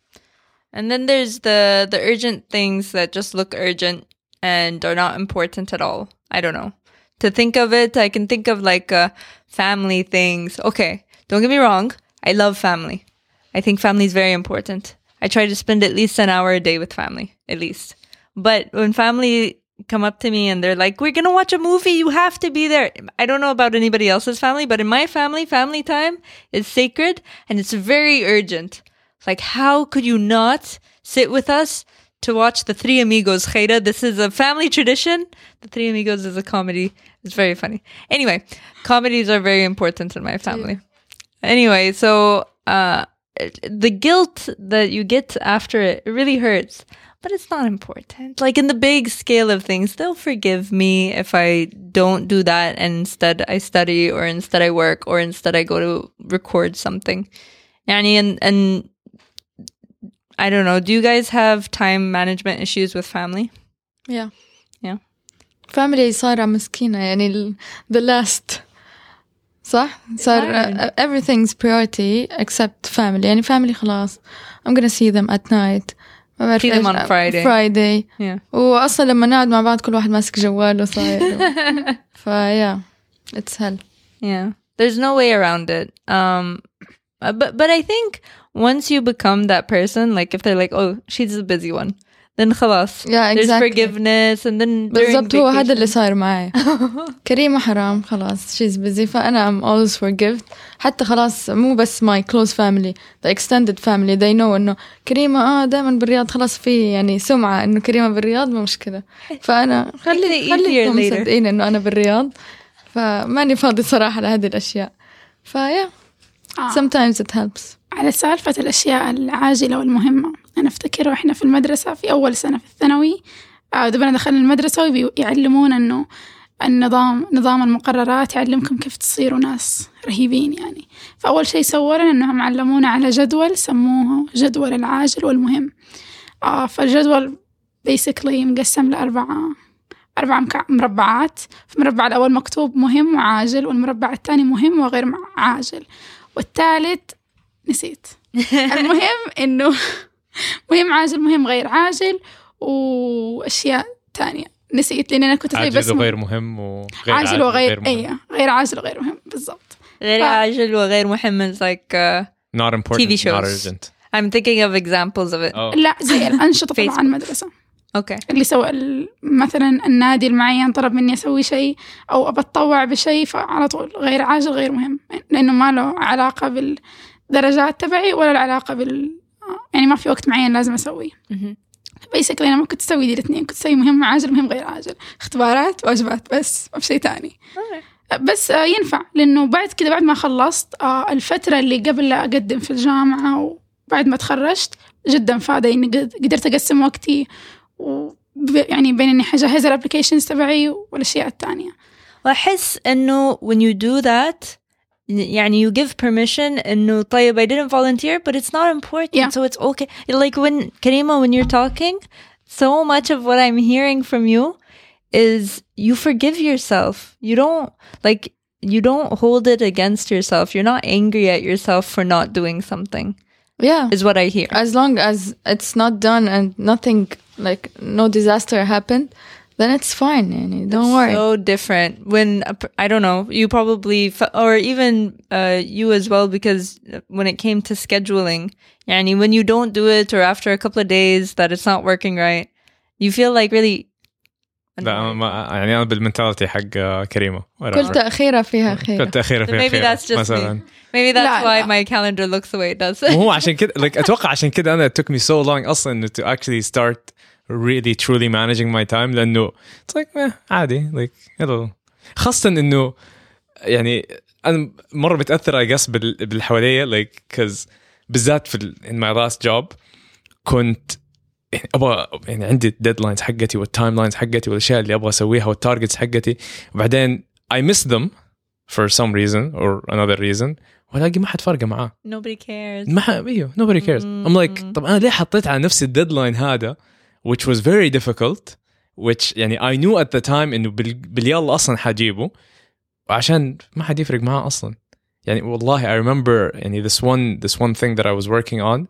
And then there's the the urgent things that just look urgent and are not important at all. I don't know. To think of it, I can think of like uh, family things. Okay, don't get me wrong. I love family. I think family is very important. I try to spend at least an hour a day with family, at least. But when family come up to me and they're like, "We're gonna watch a movie. You have to be there." I don't know about anybody else's family, but in my family, family time is sacred and it's very urgent. Like, how could you not sit with us to watch The Three Amigos? Khayra, this is a family tradition. The Three Amigos is a comedy. It's very funny. Anyway, comedies are very important in my family. Anyway, so uh, the guilt that you get after it, it really hurts. But it's not important. Like in the big scale of things, they'll forgive me if I don't do that and instead I study or instead I work or instead I go to record something. Yani, and, and I don't know. Do you guys have time management issues with family? Yeah. Yeah. family صار مسكينة يعني ال- the last صح صار hard. uh, everything's priority except family يعني family خلاص I'm gonna see them at night ما بعرف See them إيش. on Friday. Friday Yeah. وأصلا لما نقعد مع بعض كل واحد ماسك جواله صاير فيا it's hell Yeah. There's no way around it. Um uh, but but I think once you become that person, like if they're like, oh, she's a busy one, then خلاص. Yeah, There's exactly. forgiveness and then during بالضبط هو هذا اللي vacation- صار معي كريمة حرام خلاص she's busy فأنا I'm always forgive حتى خلاص مو بس my close family the extended family they know إنه كريمة آه دائما بالرياض خلاص في يعني سمعة إنه كريمة بالرياض ما مشكلة فأنا خلي easier خليكم later. مصدقين إنه أنا بالرياض فماني فاضي صراحة لهذه الأشياء فيا آه. sometimes it helps. على سالفة الأشياء العاجلة والمهمة. أنا أفتكر وإحنا في المدرسة في أول سنة في الثانوي آه، دبنا دخلنا المدرسة ويعلمونا إنه النظام نظام المقررات يعلمكم كيف تصيروا ناس رهيبين يعني. فأول شيء سووا لنا إنهم علمونا على جدول سموه جدول العاجل والمهم. آه فالجدول basically مقسم لأربعة أربع مربعات. في المربع الأول مكتوب مهم وعاجل والمربع الثاني مهم وغير عاجل. والثالث نسيت المهم إنه مهم عاجل مهم غير عاجل وأشياء تانية نسيت لأن أنا كنت زي بس عاجل وغير مهم وغير عاجل وغير مهم. أي غير عاجل وغير مهم بالضبط غير ف- عاجل وغير مهم is like uh, not important TV shows. not urgent I'm thinking of examples of it. oh. لا زي الأنشطة تبع فيسبوك. Okay. اللي سوى مثلا النادي المعين طلب مني أسوي شيء أو أبتطوع بشيء فعلى طول غير عاجل غير مهم. لأنه ما له علاقة بالدرجات تبعي ولا له علاقة بال يعني ما في وقت معين لازم أسويه. Mhm. بيسكلي أنا ما كنت أسوي دي الاثنين كنت أسوي مهم عاجل مهم غير عاجل. اختبارات واجبات بس ما في شيء تاني بس آه، ينفع. لأنه بعد كده بعد ما خلصت آه، الفترة اللي قبل لا أقدم في الجامعة وبعد ما تخرجت جدا فادة قد- قدرت أقسم وقتي يعني بين إني حجهز الابلكيشنز تبعي والأشياء التانية وأحس إنه when you do that يعني you give permission إنه طيب I didn't volunteer but it's not important Yeah. so it's okay like when Karima when you're talking so much of what I'm hearing from you is you forgive yourself you don't like you don't hold it against yourself you're not angry at yourself for not doing something Yeah. is what I hear As long as it's not done and nothing like no disaster happened, then it's fine. Yani, don't worry. so different when a p- I don't know you probably f- or even uh, you as well because when it came to scheduling yani when you don't do it or after a couple of days that it's not working right you feel like really لا أنا ما يعني انا بالمنتاليتي حق آه، كريمه كل whatever. تأخيرة فيها خير. كنت اخيره So في maybe خير that's just مثلا me. maybe that's لا، why لا. my calendar looks the way it does وهو عشان كده like اتوقع عشان كده انا it took me so long اصلا انه to actually start really truly managing my time لانه it's like eh, عادي like يلا خاصة انه يعني انا مرة متأثر I guess بال- باللي حواليا like cause بالذات في ال- in my last job كنت يعني ابغى يعني عندي الديدلاينز حقتي والتايم لاينز حقتي والاشياء اللي ابغى اسويها والتارجتس حقتي وبعدين I miss them for some reason or another reason والاقي ما حد فارقه معاه nobody cares ما ح... ايوه nobody cares I'm like طب انا ليه حطيت على نفسي الديدلاين هذا which was very difficult which يعني I knew at the time انه بال... باليلا اصلا حجيبه وعشان ما حد يفرق معاه اصلا يعني والله I remember يعني this one this one thing that I was working on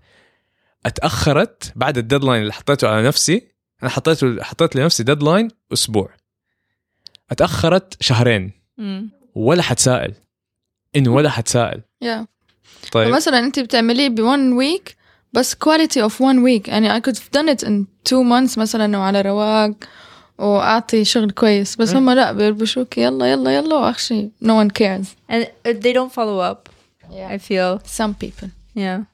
اتاخرت بعد الديدلاين اللي حطيته على نفسي انا حطيته حطيت لنفسي ديدلاين اسبوع اتاخرت شهرين Mm. ولا حد سائل انه ولا حد سائل Yeah. طيب مثلا انت بتعمليه ب one week بس quality of one week يعني I could have done it in two months مثلا وعلى رواق واعطي شغل كويس بس هم لا بيربشوك يلا يلا يلا واخشي no one cares and uh, they don't follow up I feel some people Yeah.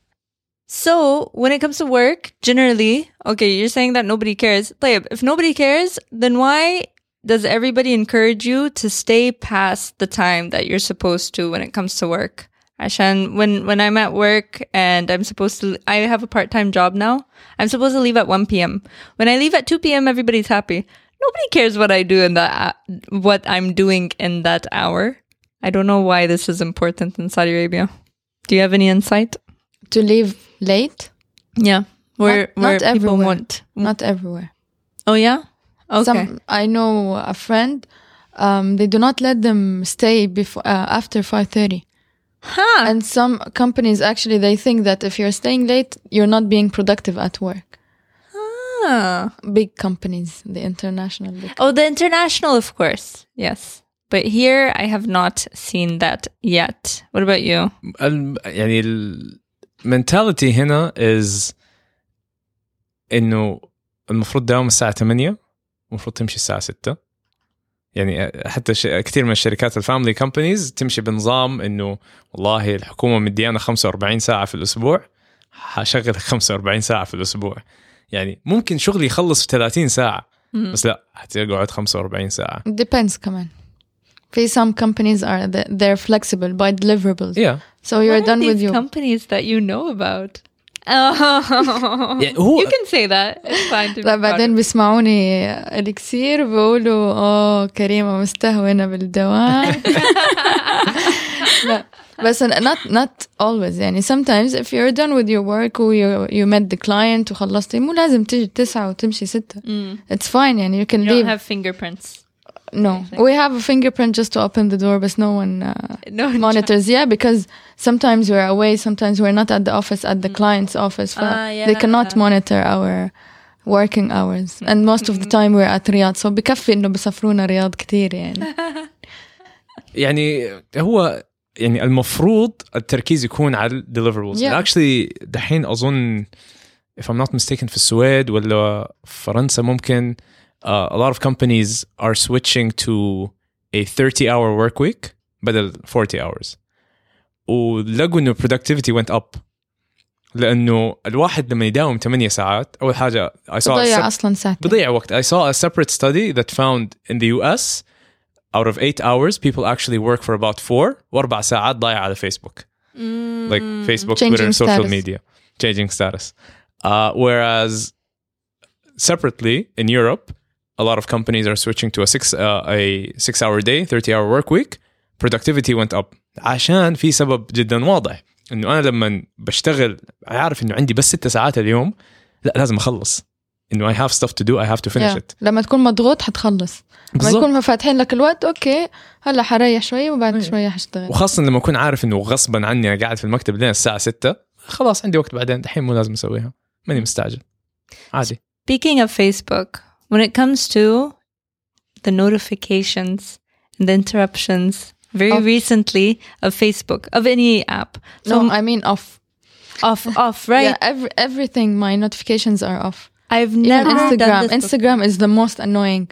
So when it comes to work, generally, okay, you're saying that nobody cares. طيب, if nobody cares, then why does everybody encourage you to stay past the time that you're supposed to when it comes to work? Ashan, when when I'm at work and I'm supposed to, I have a part time job now. I'm supposed to leave at 1 p.m. When I leave at 2 p.m., everybody's happy. Nobody cares what I do in that uh, what I'm doing in that hour. I don't know why this is important in Saudi Arabia. Do you have any insight? to leave late Yeah, where Not- where not people everywhere. want. not everywhere Oh yeah. Okay. some I know a friend um, they do not let them stay before uh, after 5:30 huh. and some companies actually they think that if you're staying late you're not being productive at work Ah. big companies the international big Oh, the international, of course. Yes, but here I have not seen that yet. What about you? الم- يعني المنتاليتي هنا از انه المفروض دوام الساعه 8 المفروض تمشي الساعه 6 يعني حتى ش... كثير من الشركات الفاميلي كومبانيز تمشي بنظام إنه والله الحكومة مديانا 45 ساعة في الأسبوع حشغل 45 ساعة في الأسبوع. يعني ممكن شغلي يخلص في 30 ساعة بس لا حتقعد 45 ساعة. Depends كمان. في some companies are the- they're flexible by deliverables. Yeah. so you're What are done with these you. companies that you know about? Oh, يعني هو you can say that. It's fine to be لا proud بعدين of. بيسمعوني الكسير بيقولوا اوه كريمه مستهونه بالدوام لا بس not not always يعني sometimes if you're done with your work و you, you met the client وخلصتي مو لازم تيجي تسعة وتمشي ستة it's fine يعني you can You leave don't have fingerprints. no we have a fingerprint just to open the door but no one uh, No one monitors yeah because sometimes we're away sometimes we're not at the office at the client's office ف- Ah, they cannot yeah. monitor our working hours and most of the time we're at رياض so بكفي انه بسافرونا رياض كتير يعني يعني هو يعني المفروض التركيز يكون على deliverables Yeah. actually دحين اظن if I'm not mistaken في السويد ولا فرنسا ممكن uh, a lot of companies are switching to a 30 hour work week بدل 40 hours ولقوا انه productivity went up لانه الواحد لما يداوم 8 ساعات اول حاجه I saw a بضيع sep- اصلا ساعتين بضيع وقت I saw a separate study that found in the US out of eight hours people actually work for about four واربع ساعات ضايع على فيسبوك like Facebook Changing Twitter social status. media changing status uh, whereas separately in Europe a lot of companies are switching to a six uh, a six hour day 30 hour work week productivity went up عشان في سبب جدا واضح إنه أنا لما بشتغل عارف إنه عندي بس ست ساعات اليوم لا لازم أخلص. إنه I have stuff to do I have to finish Yeah. it. لما تكون مضغوط حتخلص. لما. يكون فاتحين لك الوقت أوكي هلأ حريح شوي وبعد شوي حشتغل وخاصة لما أكون عارف إنه غصبا عني أنا قاعد في المكتب لين الساعة 6 خلاص عندي وقت بعدين دحين مو لازم أسويها. ماني مستعجل. عادي. Speaking of Facebook, when it comes to the notifications and the interruptions, very Of- recently of Facebook, of any app. So no I mean off off, off, right? yeah every, everything my notifications are off I've Even never done Instagram. Instagram is the most annoying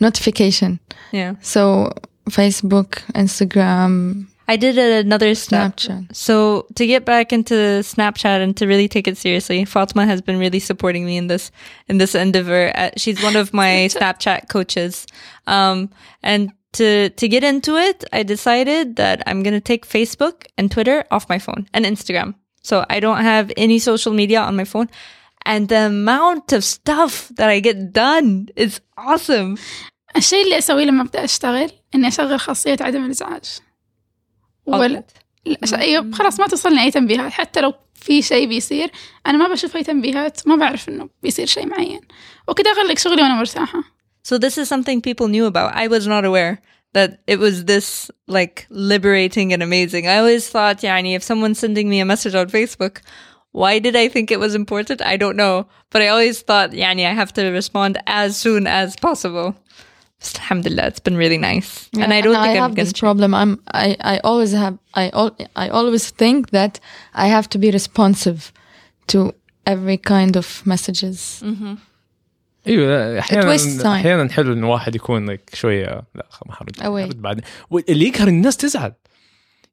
notification Yeah, so Facebook Instagram I did another step. Snapchat So to get back into Snapchat and to really take it seriously, Fatma has been really supporting me in this in this endeavor. Uh, she's one of my Snapchat coaches, um, and to to get into it, I decided that I'm gonna take Facebook and Twitter off my phone and Instagram. So I don't have any social media on my phone, and the amount of stuff that I get done is awesome. الشيء اللي أسويه لما أبدأ أشتغل إني أشغل خاصية عدم الإزعاج ولا لا، ش- أيوة خلاص ما توصلني أي تنبيهات حتى لو في شيء بيصير أنا ما بشوف أي تنبيهات ما بعرف إنه بيصير شيء معين وكده أغلق شغلي وأنا مرتاحة So this is something people knew about. I was not aware that it was this like liberating and amazing. I always thought, yani, if someone's sending me a message on Facebook, why did I think it was important? I don't know. But I always thought, yani, I have to respond as soon as possible. Just, alhamdulillah, it's been really nice. and I don't think I have this problem. I'm I, I always have I al- I always think that I have to be responsive to every kind of messages. Mm-hmm. أيوه أحيانا. أحيانا حلو انه واحد يكون like شوية لا ما حرد. حرد بعدين واللي يقهر الناس تزعل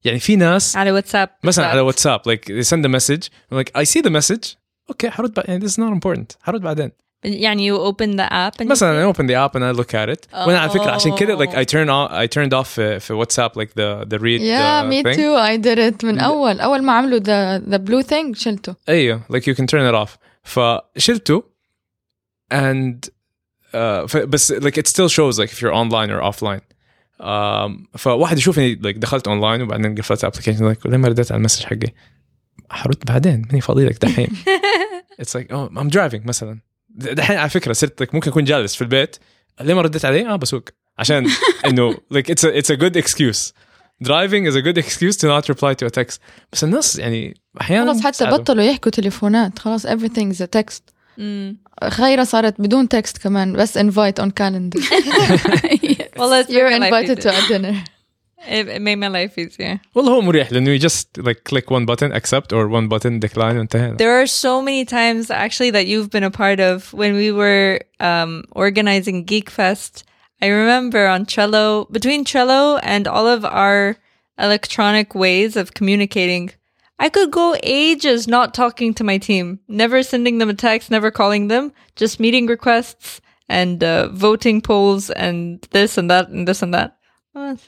يعني في ناس على واتساب مثلا على واتساب like they send a message I'm like I see the message أوكي حرد بعدين this is not important حرد بعدين يعني you open the app and مثلا I open the app and I look at it وأنا على فكره عشان كده like I turn off I turned off في, في واتساب like the the read Yeah, uh, me thing. too. I did it من أول أول ما عملوا the the blue thing شلته. أيوه like you can turn it off فشلته and uh, ف- بس like it still shows like if you're online or offline um, فواحد يشوفني like دخلت اونلاين وبعدين قفلت الابلكيشن like ليه ما رديت على المسج حقي حرد بعدين ماني فاضي لك دحين it's like oh I'm driving مثلا د- دحين على فكره صرت like ممكن اكون جالس في البيت ليه ما رديت عليه؟ اه بسوق عشان انه like it's a it's a good excuse driving is a good excuse to not reply to a text بس الناس يعني احيانا خلاص حتى بتساعدوا. بطلوا يحكوا تليفونات خلاص everything is a text. Mm. خيرة صارت بدون text كمان بس invite on calendar. Well, it's You're made my life invited to easier. a dinner. It, it made my life easier. والله هو مريح لانه you just like click one button accept or one button decline وانتهينا There are so many times actually that you've been a part of when we were um, organizing Geek Fest. I remember on Trello, between Trello and all of our electronic ways of communicating, I could go ages not talking to my team, never sending them a text, never calling them, just meeting requests and uh, voting polls and this and that and this and that. Well,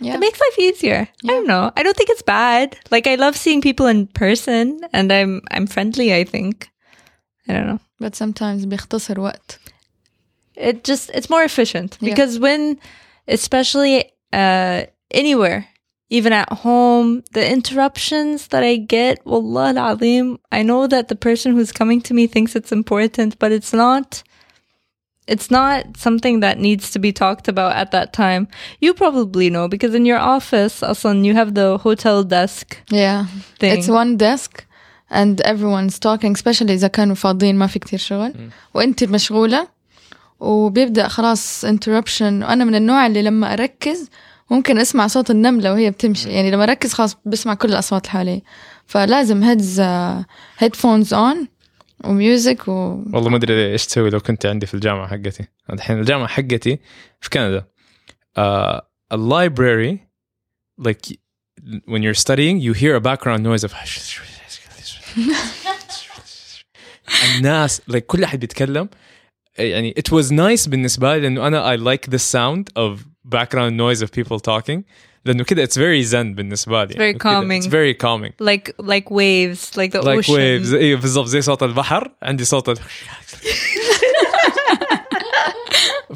Yeah. It makes life easier. I don't know. I don't think it's bad. Like I love seeing people in person and I'm I'm friendly, I think. I don't know. But sometimes بيختصر وقت. It just it's more efficient Yeah. because when especially uh anywhere even at home, the interruptions that I get, wallah al-azim, I know that the person who's coming to me thinks it's important, but it's not it's not something that needs to be talked about at that time. You probably know because in your office, Asan, you have the hotel desk Yeah. thing. It's one desk and everyone's talking especially إذا كانوا فاضيين ما في كتير شغل وأنت مشغولة وبيبدأ خلاص interruption وأنا من النوع اللي لما أركز ممكن أسمع صوت النملة وهي بتمشي. يعني لما أركز خلاص بسمع كل الأصوات اللي حوالي. فلازم هيدز هيدفونز أون وميوزك و والله ما أدري إيش تسوي لو كنت عندي في الجامعة حقتي. الحين الجامعة حقتي في كندا. Uh, a library like when you're studying you hear a background noise of الناس like كل أحد بيتكلم. يعني it was nice بالنسبة لي لأنه أنا I like the sound of background noise of people talking لأنه كده it's very zen بالنسبة لي. Very كده calming. it's very calming. Like like waves, like the like ocean. waves. أيوه بالضبط زي صوت البحر. عندي صوت ال...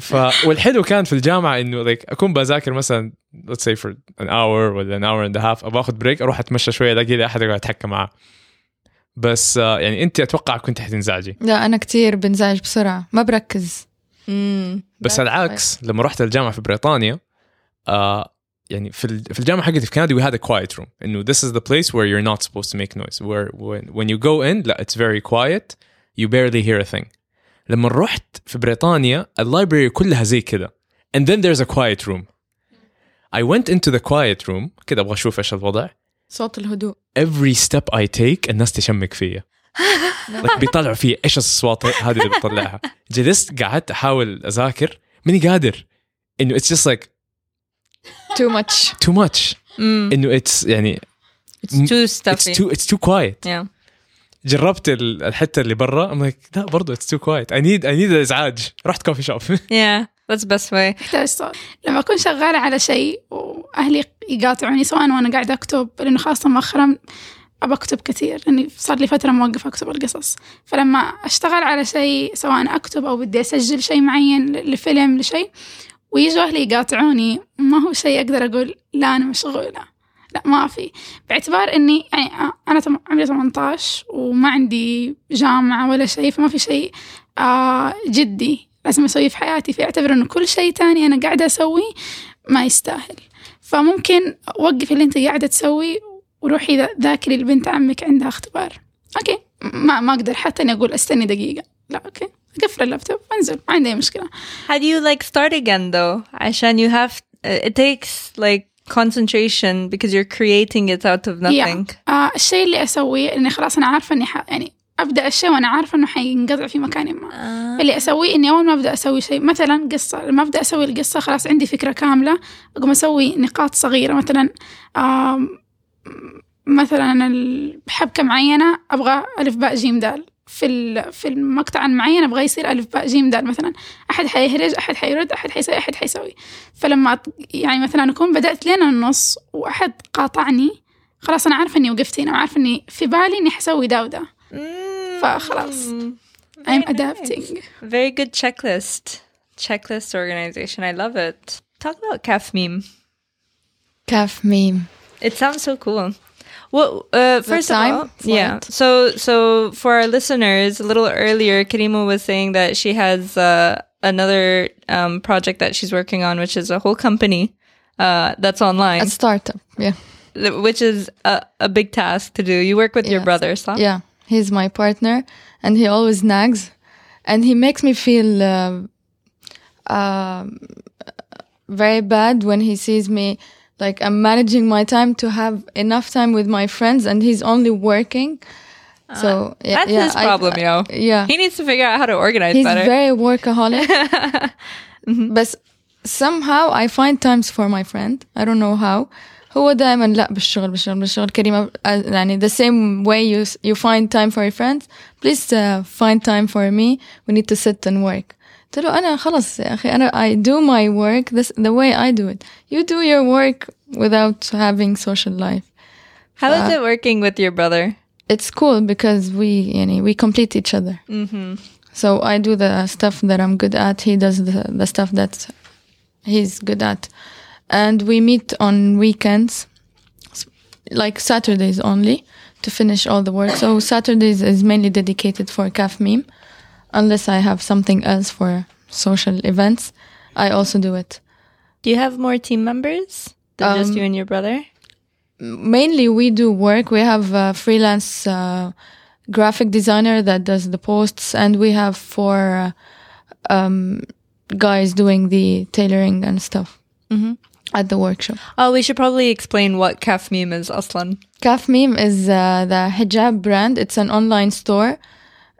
ف والحلو كان في الجامعة إنه like أكون بذاكر مثلا let's say for an hour ولا an hour and a half أبغى آخذ بريك أروح أتمشى شوية الاقي لي أحد يقعد يتحكى معاه. بس آه، يعني أنت أتوقع كنت حتنزعجي. لا أنا كتير بنزعج بسرعة. ما بركز. بس That's العكس لما رحت الجامعة في بريطانيا آه يعني في في الجامعة حقتي في كندا we had a quiet room انه this is the place where you're not supposed to make noise where when, when you go in لا it's very quiet you barely hear a thing لما رحت في بريطانيا اللايبرري كلها زي كذا and then there's a quiet room I went into the quiet room كذا أبغى أشوف إيش الوضع صوت الهدوء every step I take الناس تشمك فيا لك بيطلعوا فيه إيش الأصوات هذه اللي بتطلعها جلست قعدت أحاول أذاكر ماني قادر. إنه اتس جست لايك تو ماتش تو ماتش إنه اتس يعني اتس تو ستافي اتس تو اتس تو كوايت جربت الحتة اللي برا ام لايك لا برضه اتس تو كوايت اي نيد اي نيد إزعاج. رحت كوفي شوب يا ذاتس بس واي لما أكون شغالة على شيء وأهلي يقاطعوني سواء وأنا قاعدة أكتب لأنه خاصه مؤخرا أبى أكتب كثير لأني صار لي فترة موقفة أكتب القصص. فلما أشتغل على شيء سواء أكتب أو بدي أسجل شيء معين لفيلم لشيء ويجوا أهلي يقاطعوني. ما هو شيء أقدر أقول لا أنا مشغولة. لا ما في. باعتبار إني يعني تم- عمري 18 وما عندي جامعة ولا شيء فما في شيء جدي لازم أسويه في حياتي. فاعتبر إنه كل شيء تاني أنا قاعدة أسويه ما يستاهل. فممكن وقفي اللي أنت قاعدة تسوي وروحي ذا- ذاكري البنت عمك عندها اختبار أوكي ما ما أقدر حتى اني أقول استني دقيقة لا أوكي أقفل اللابتوب وانزل ما عندي أي مشكلة How do you like start again though? عشان you have uh, it takes like concentration because you're creating it out of nothing. آه الشيء اللي أسويه إني خلاص أنا عارفة إني ح... يعني أبدأ الشيء وأنا عارفة إنه حينقطع في مكان ما Ah. اللي أسويه إني أول ما أبدأ أسوي شيء مثلا قصة لما أبدأ أسوي القصة خلاص عندي فكرة كاملة أقوم أسوي نقاط صغيرة مثلا آم، مثلا أنا الحبكه معينة أبغى ألف باء جيم دال في ال- في المقطع المعين أبغى يصير ألف باء جيم دال مثلا أحد حيهرج أحد حيرد أحد حيسوي أحد حيسوي فلما يعني مثلا أكون بدأت لين النص وأحد قاطعني خلاص أنا عارفة إني وقفت هنا وعارفة إني في بالي إني حسوي دا ودا Mm. فخلاص. I'm adapting. Very good checklist. Checklist organization. I love it. Talk about calf meme. calf meme It sounds so cool. Well, uh, first of time all, for yeah. So, so for our listeners, a little earlier, Karima was saying that she has uh, another um, project that she's working on, which is a whole company uh, that's online, a startup yeah which is a, a big task to do. You work with your brother, صح? Yeah, he's my partner, and he always nags, and he makes me feel uh, um very bad when he sees me like I'm managing my time to have enough time with my friends, and he's only working. So yeah, That's yeah, his I- problem, yo. Yeah, He needs to figure out how to organize he's better. very workaholic. But somehow I find times for my friend. I don't know how. هو دائما لا بالشغل بالشغل بالشغل كريمة uh, يعني the same way you you find time for your friends please uh, find time for me we need to sit and work قلت له أنا خلص يا أخي أنا I do my work this the way I do it you do your work without having social life How is it working with your brother? it's cool because we يعني we complete each other Mm-hmm. so I do the stuff that I'm good at. He does the, the stuff that he's good at. And we meet on weekends like Saturdays only to finish all the work. So Saturdays is mainly dedicated for CAF meme, unless I have something else for social events. I also do it. Do you have more team members than just Um, you and your brother? mainly we do work we have a freelance uh, graphic designer that does the posts and we have four uh, um, guys doing the tailoring and stuff Mhm. at the workshop Oh, we should probably explain what Kaf meme is, Aslan. Kaf Meme is uh, the hijab brand it's an online store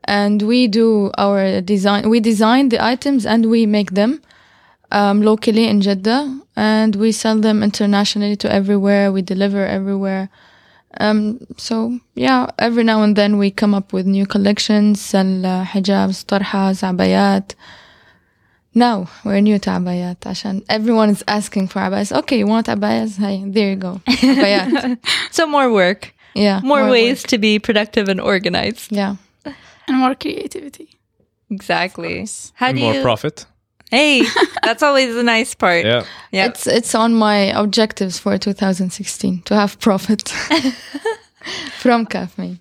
and we do our design we design the items and we make them um, locally in Jeddah and we sell them internationally to everywhere we deliver everywhere um, so yeah every now and then we come up with new collections sell uh, hijabs tarhas abayat now we're new to abayat عشان everyone is asking for abayas okay you want abayas hey there you go abayat So more work, yeah more, ways work. to be productive and organized. yeah and more creativity. Exactly. How And do more you? profit. Hey, that's always the nice part. Yeah. Yeah. It's it's on my objectives for 2016 to have profit from CAF Meme.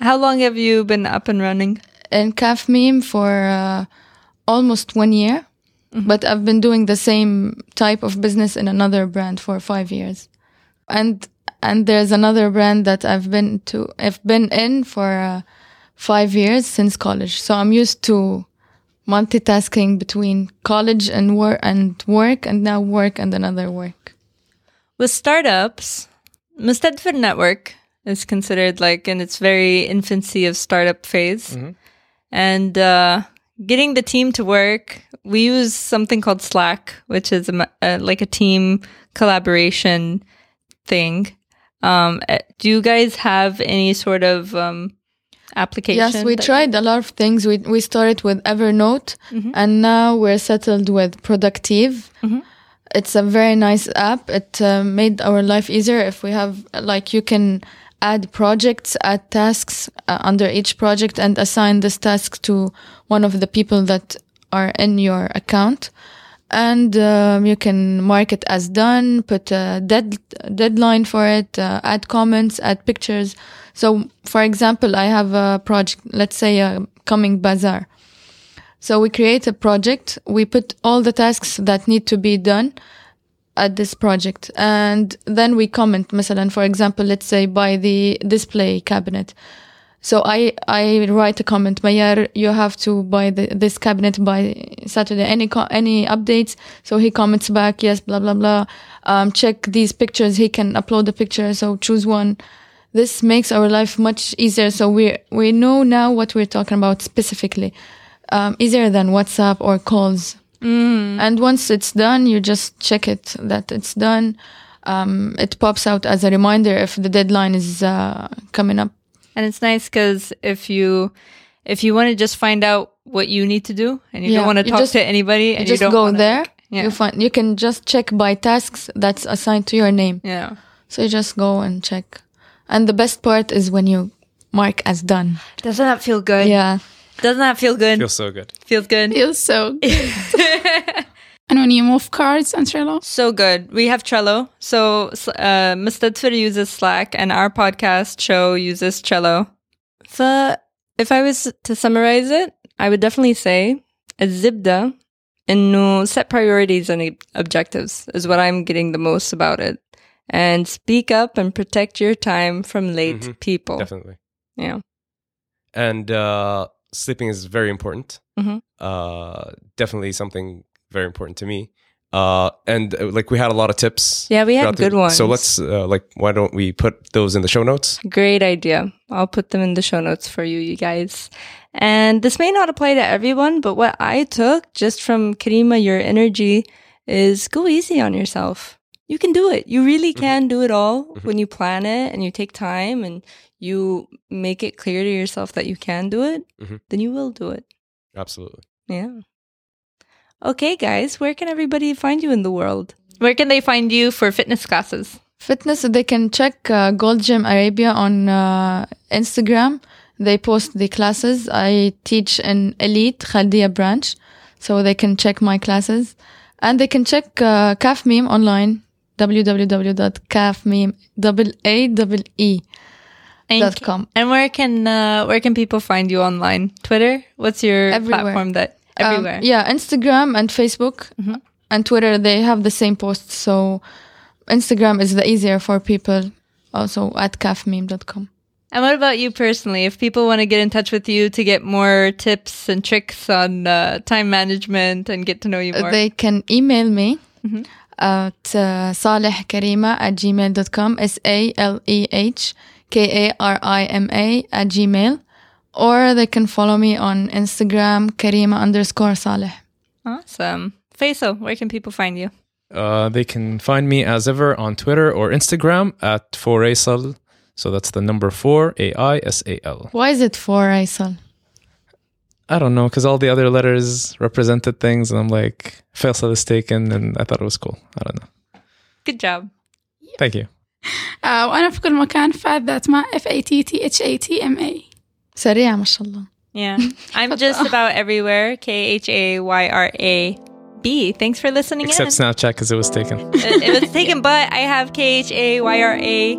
How long have you been up and running? In CAF Meme for uh, almost one year, but I've been doing the same type of business in another brand for five years, and and there's another brand that I've been to I've been in for uh, five years since college. So I'm used to multitasking between college and work and work and now work and another work. With startups, Mustadfir Network is considered like in its very infancy of startup phase. And uh, getting the team to work, we use something called Slack, which is a, ma- uh, like a team collaboration thing. Um, uh, do you guys have any sort of um, application? Yes, we tried a lot of things. We we started with Evernote, and now we're settled with Producteev. It's a very nice app. It uh, made our life easier. If we have like you can add projects, add tasks uh, under each project, and assign this task to one of the people that are in your account And um, you can mark it as done, put a dead, deadline for it, uh, add comments, add pictures. So, for example, I have a project, let's say a coming bazaar. So we create a project. We put all the tasks that need to be done at this project. And then we comment, مثلا, for example, let's say by the display cabinet. So I, I write a comment, Mayar, you have to buy the, this cabinet by Saturday. Any, any updates? So he comments back, yes, blah, blah, blah. Um, check these pictures. He can upload the picture. So choose one. This makes our life much easier. So we, we know now what we're talking about specifically. Um, easier than WhatsApp or calls. And once it's done, you just check it that it's done. Um, it pops out as a reminder if the deadline is uh, coming up. And it's nice because if you if you want to just find out what you need to do and you Yeah, don't want to talk just- to anybody You and just you don't go wanna, there. like- yeah. You find you can just check by tasks that's assigned to your name. yeah. So you just go and check. And the best part is when you mark as done. Doesn't that feel good? Yeah. Doesn't that feel good? Feels so good. Feels good. Feels so good. And when you move cards on Trello? So good. We have Trello. So uh, Mr. uses Slack and our podcast show uses Trello. So if I was to summarize it, I would definitely say a zibda and set priorities and objectives is what I'm getting the most about it. And speak up and protect your time from late mm-hmm. people. Definitely. Yeah. And uh, sleeping is very important. Mm-hmm. Uh, definitely something very important to me. Uh, and uh, like we had a lot of tips. Yeah, we had throughout the- good ones. So let's uh, like why don't we put those in the show notes? Great idea. I'll put them in the show notes for you, you guys. And this may not apply to everyone, but what I took just from Karima, your energy is go easy on yourself. You can do it. You really can do it all when you plan it and you take time and you make it clear to yourself that you can do it, Mhm. then you will do it. Absolutely. Yeah. Okay, guys, where can everybody find you in the world? Where can they find you for fitness classes? Fitness, they can check uh, Gold Gym Arabia on uh, Instagram. They post the classes. I teach in Elite Khaldia branch, so they can check my classes. And they can check uh, CAF Meme online. www.cafmeme.com. And, and where can uh, where can people find you online? Twitter? What's your Everywhere. platform that Um, yeah, Instagram and Facebook and Twitter, they have the same posts. So Instagram is the easier for people. Also at cafmeme.com. And what about you personally? If people want to get in touch with you to get more tips and tricks on uh, time management and get to know you more, They can email me at uh, salehkarima at gmail.com, S A L E H K A R I M A at gmail Or they can follow me on Instagram, Karima underscore Saleh. awesome. Faisal, where can people find you? Uh, they can find me as ever on Twitter or Instagram at 4aisal. So that's the number 4, A I S A L. Why is it for Aisal? I don't know, because all the other letters represented things, and I'm like, Faisal is taken, and I thought it was cool. I don't know. Good job. Thank you. آه وأنا في كل مكان فات ذات ما F A T T H A T M A سريع ما شاء الله. Yeah. I'm just about everywhere. K H A Y R A B. Thanks for listening Except in. Snapchat, because it was taken. it, it was taken, but I have K H A Y R A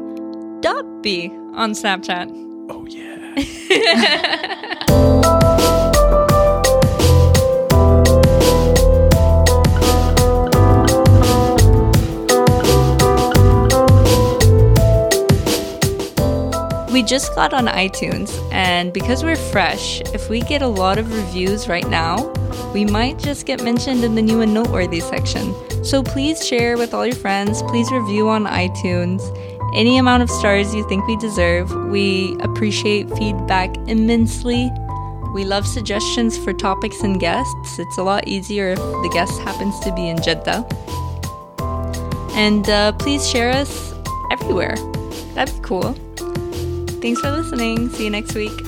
dot B on Snapchat. oh, yeah. We just got on iTunes, and because we're fresh, if we get a lot of reviews right now, we might just get mentioned in the new and noteworthy section. So please share with all your friends. Please review on iTunes. Any amount of stars you think we deserve. We appreciate feedback immensely. We love suggestions for topics and guests. It's a lot easier if the guest happens to be in Jeddah. And uh, please share us everywhere. That'd be cool. Thanks for listening. See you next week.